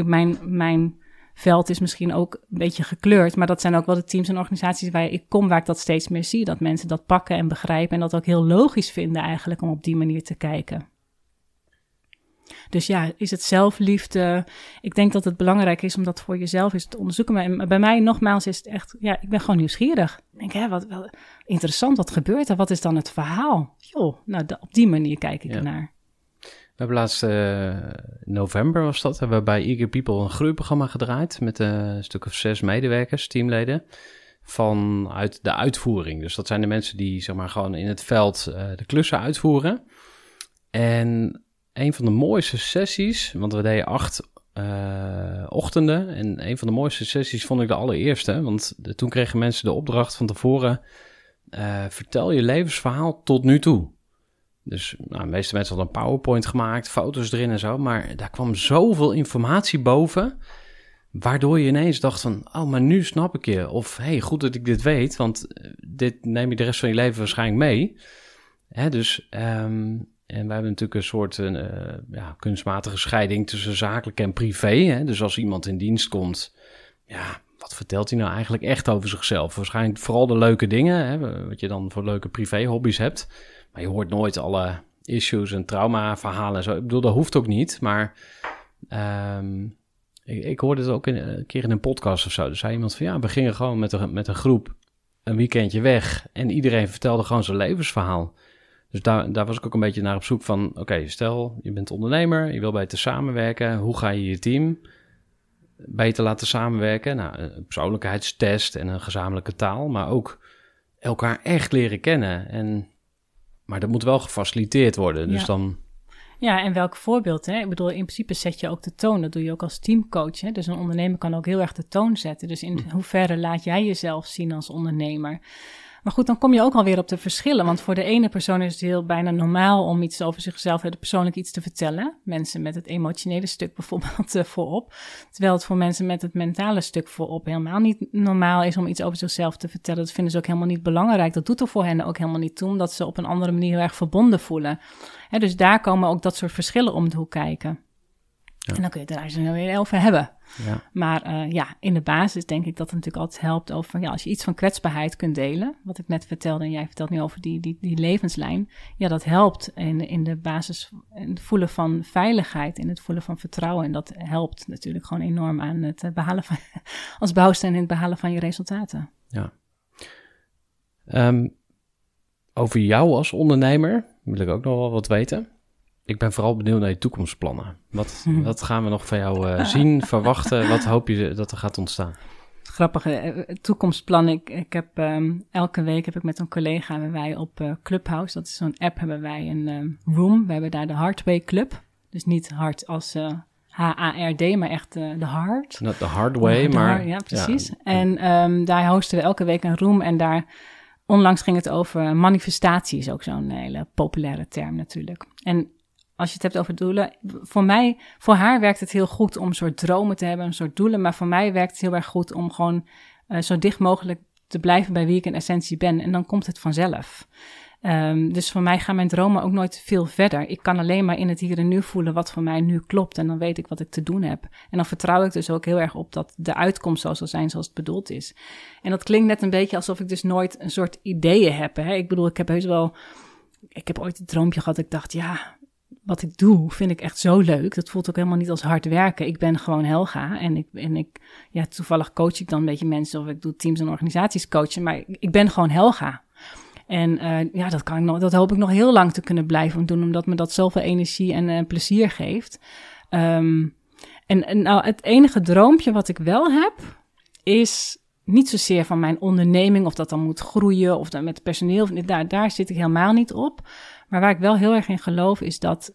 mijn, mijn veld is misschien ook een beetje gekleurd. Maar dat zijn ook wel de teams en organisaties waar ik kom, waar ik dat steeds meer zie. Dat mensen dat pakken en begrijpen en dat ook heel logisch vinden eigenlijk om op die manier te kijken. Dus ja, is het zelfliefde? Ik denk dat het belangrijk is om dat voor jezelf eens te onderzoeken. Maar bij mij nogmaals is het echt, ja, ik ben gewoon nieuwsgierig. Ik denk, hè, wat wel interessant, wat gebeurt er? Wat is dan het verhaal? Joh, nou, op die manier kijk ik ja. ernaar. We hebben laatst uh, november was dat, hebben we bij Eager People een groeiprogramma gedraaid met een stuk of zes medewerkers, teamleden, vanuit de uitvoering. Dus dat zijn de mensen die zeg maar gewoon in het veld uh, de klussen uitvoeren. En een van de mooiste sessies, want we deden acht ochtenden en een van de mooiste sessies vond ik de allereerste, want toen kregen mensen de opdracht van tevoren, vertel je levensverhaal tot nu toe. Dus nou, de meeste mensen hadden een PowerPoint gemaakt, foto's erin en zo. Maar daar kwam zoveel informatie boven. Waardoor je ineens dacht van, oh, maar nu snap ik je. Of, hey, goed dat ik dit weet, want eh, dit neem je de rest van je leven waarschijnlijk mee. Hè, dus, um, en wij hebben natuurlijk een soort uh, ja, kunstmatige scheiding tussen zakelijk en privé. Hè? Dus als iemand in dienst komt, ja, wat vertelt hij nou eigenlijk echt over zichzelf? Waarschijnlijk vooral de leuke dingen, hè, wat je dan voor leuke privé-hobby's hebt. Je hoort nooit alle issues en trauma-verhalen en zo. Ik bedoel, dat hoeft ook niet. Maar um, Ik, ik hoorde het ook een keer in een podcast of zo. Er zei iemand van ja, we gingen gewoon met een, met een groep een weekendje weg. En iedereen vertelde gewoon zijn levensverhaal. Dus daar, daar was ik ook een beetje naar op zoek van... oké, stel je bent ondernemer, je wil beter samenwerken. Hoe ga je je team beter laten samenwerken? Nou, een persoonlijkheidstest en een gezamenlijke taal... maar ook elkaar echt leren kennen. En, maar dat moet wel gefaciliteerd worden. Dus Ja. dan... Ja, en welk voorbeeld? Hè? Ik bedoel, in principe zet je ook de toon. Dat doe je ook als teamcoach. Hè? Dus een ondernemer kan ook heel erg de toon zetten. Dus in hoeverre laat jij jezelf zien als ondernemer? Maar goed, dan kom je ook alweer op de verschillen. Want voor de ene persoon is het heel bijna normaal om iets over zichzelf, persoonlijk iets te vertellen. Mensen met het emotionele stuk bijvoorbeeld eh, voorop. Terwijl het voor mensen met het mentale stuk voorop helemaal niet normaal is om iets over zichzelf te vertellen. Dat vinden ze ook helemaal niet belangrijk. Dat doet er voor hen ook helemaal niet toe, omdat ze op een andere manier heel erg verbonden voelen. Dus daar komen ook dat soort verschillen om de hoek kijken. Ja. En dan kun je het daar zo weer over hebben. Ja. Maar eh, ja, in de basis denk ik dat het natuurlijk altijd helpt over ja, als je iets van kwetsbaarheid kunt delen, wat ik net vertelde en jij vertelt nu over die, die, die levenslijn, ja, dat helpt in, in de basis, in het voelen van veiligheid, in het voelen van vertrouwen. En dat helpt natuurlijk gewoon enorm aan het eh, behalen van, als bouwsteen in het behalen van je resultaten. Ja. Ehm, over jou als ondernemer wil ik ook nog wel wat weten. Ik ben vooral benieuwd naar je toekomstplannen. Wat, Hmm. wat gaan we nog van jou eh, zien, verwachten? Wat hoop je dat er gaat ontstaan? grappige eh, toekomstplan. Ik, ik heb ehm, elke week heb ik met een collega hebben wij op eh, Clubhouse, dat is zo'n app, hebben wij een room. We hebben daar de Hardway Club. Dus niet hard als eh, H-A-R-D, maar echt de hard. Not the hard way, de maar... hard- Ja, precies. En ehm, daar hosten we elke week een room en daar... Onlangs ging het over manifestatie, is ook zo'n hele populaire term natuurlijk. En als je het hebt over doelen, voor mij, voor haar werkt het heel goed om een soort dromen te hebben, een soort doelen. Maar voor mij werkt het heel erg goed om gewoon eh, zo dicht mogelijk te blijven bij wie ik in essentie ben. En dan komt het vanzelf. Ehm, dus voor mij gaan mijn dromen ook nooit veel verder. Ik kan alleen maar in het hier en nu voelen wat voor mij nu klopt. En dan weet ik wat ik te doen heb. En dan vertrouw ik dus ook heel erg op dat de uitkomst zo zal zijn zoals het bedoeld is. En dat klinkt net een beetje alsof ik dus nooit een soort ideeën heb. Hè? Ik bedoel, ik heb heus wel. Ik heb ooit een droompje gehad. Ik dacht, ja, wat ik doe, vind ik echt zo leuk. Dat voelt ook helemaal niet als hard werken. Ik ben gewoon Helga. En ik, en ik ja, toevallig coach ik dan een beetje mensen. Of ik doe teams en organisaties coachen. Maar ik, ben gewoon Helga. En eh, ja, dat, kan ik nog, dat hoop ik nog heel lang te kunnen blijven doen, omdat me dat zoveel energie en eh, plezier geeft. Ehm, en, en nou, het enige droompje wat ik wel heb, is niet zozeer van mijn onderneming, of dat dan moet groeien, of dan met personeel. Daar, daar zit ik helemaal niet op. Maar waar ik wel heel erg in geloof, is dat.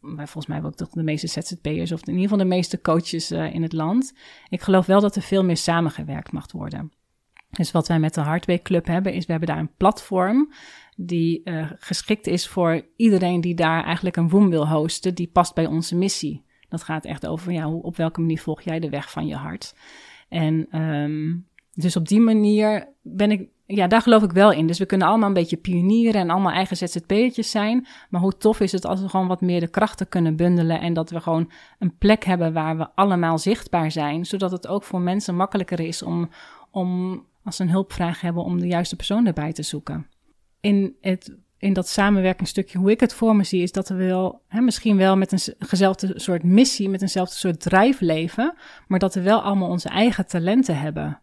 Maar volgens mij ook toch de meeste ZZP'ers, of in ieder geval de meeste coaches eh, in het land. Ik geloof wel dat er veel meer samengewerkt mag worden. Dus wat wij met de Hardway Club hebben, is we hebben daar een platform die eh, geschikt is voor iedereen die daar eigenlijk een room wil hosten, die past bij onze missie. Dat gaat echt over, ja, op welke manier volg jij de weg van je hart? En ehm, dus op die manier ben ik, ja, daar geloof ik wel in. Dus we kunnen allemaal een beetje pionieren en allemaal eigen ZZP'ertjes zijn. Maar hoe tof is het als we gewoon wat meer de krachten kunnen bundelen en dat we gewoon een plek hebben waar we allemaal zichtbaar zijn, zodat het ook voor mensen makkelijker is om, om als ze een hulpvraag hebben, om de juiste persoon erbij te zoeken. In, het, in dat samenwerkingsstukje, hoe ik het voor me zie, is dat we wel, hè, misschien wel met een gezelfde soort missie, met eenzelfde soort drijf leven, maar dat we wel allemaal onze eigen talenten hebben.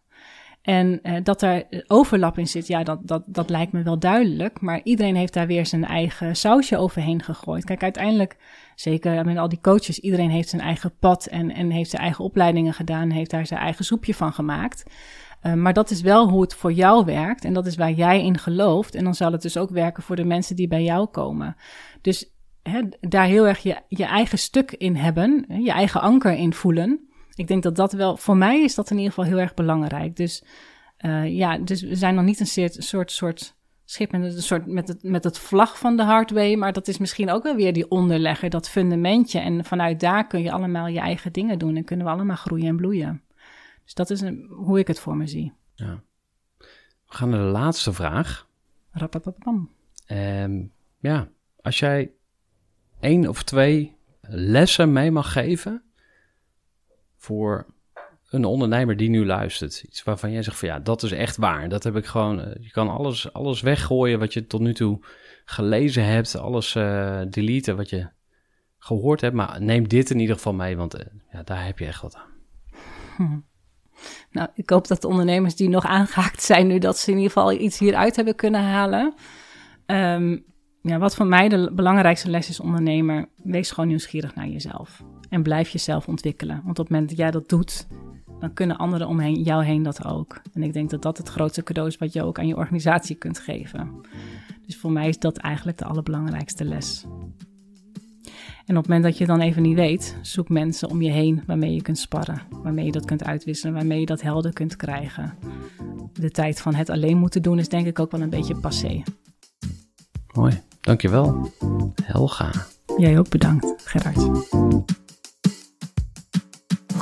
En eh, dat er overlap in zit, ja, dat, dat, dat lijkt me wel duidelijk. Maar iedereen heeft daar weer zijn eigen sausje overheen gegooid. Kijk, uiteindelijk, zeker met al die coaches, iedereen heeft zijn eigen pad en, en heeft zijn eigen opleidingen gedaan, heeft daar zijn eigen soepje van gemaakt. Uh, maar dat is wel hoe het voor jou werkt en dat is waar jij in gelooft. En dan zal het dus ook werken voor de mensen die bij jou komen. Dus hè, daar heel erg je, je eigen stuk in hebben, je eigen anker in voelen. Ik denk dat dat wel, voor mij is dat in ieder geval heel erg belangrijk. Dus uh, ja, dus we zijn nog niet een soort, soort, schip met, een soort, met, het, met het vlag van de hardway, maar dat is misschien ook wel weer die onderlegger, dat fundamentje. En vanuit daar kun je allemaal je eigen dingen doen en kunnen we allemaal groeien en bloeien. Dus dat is een, hoe ik het voor me zie. Ja. We gaan naar de laatste vraag. Rapapapam. Um, ja, als jij één of twee lessen mee mag geven voor een ondernemer die nu luistert. Iets waarvan jij zegt van ja, dat is echt waar. Dat heb ik gewoon. Uh, je kan alles, alles weggooien wat je tot nu toe gelezen hebt. Alles uh, deleten wat je gehoord hebt, maar neem dit in ieder geval mee, want eh, ja, daar heb je echt wat aan. Hm. Nou, ik hoop dat de ondernemers die nog aangehaakt zijn nu, dat ze in ieder geval iets hieruit hebben kunnen halen. Ehm, ja, wat voor mij de belangrijkste les is ondernemer, wees gewoon nieuwsgierig naar jezelf. En blijf jezelf ontwikkelen. Want op het moment dat jij dat doet, dan kunnen anderen omheen jou heen dat ook. En ik denk dat dat het grootste cadeau is wat je ook aan je organisatie kunt geven. Dus voor mij is dat eigenlijk de allerbelangrijkste les. En op het moment dat je dan even niet weet, zoek mensen om je heen waarmee je kunt sparren, waarmee je dat kunt uitwisselen, waarmee je dat helder kunt krijgen. De tijd van het alleen moeten doen is denk ik ook wel een beetje passé. Mooi, dankjewel. Helga. Jij ook bedankt, Gerard.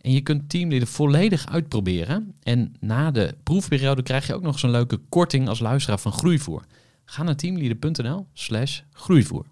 En je kunt Teamleader volledig uitproberen. En na de proefperiode krijg je ook nog zo'n leuke korting als luisteraar van Groeivoer. Ga naar teamleader.nl slash groeivoer.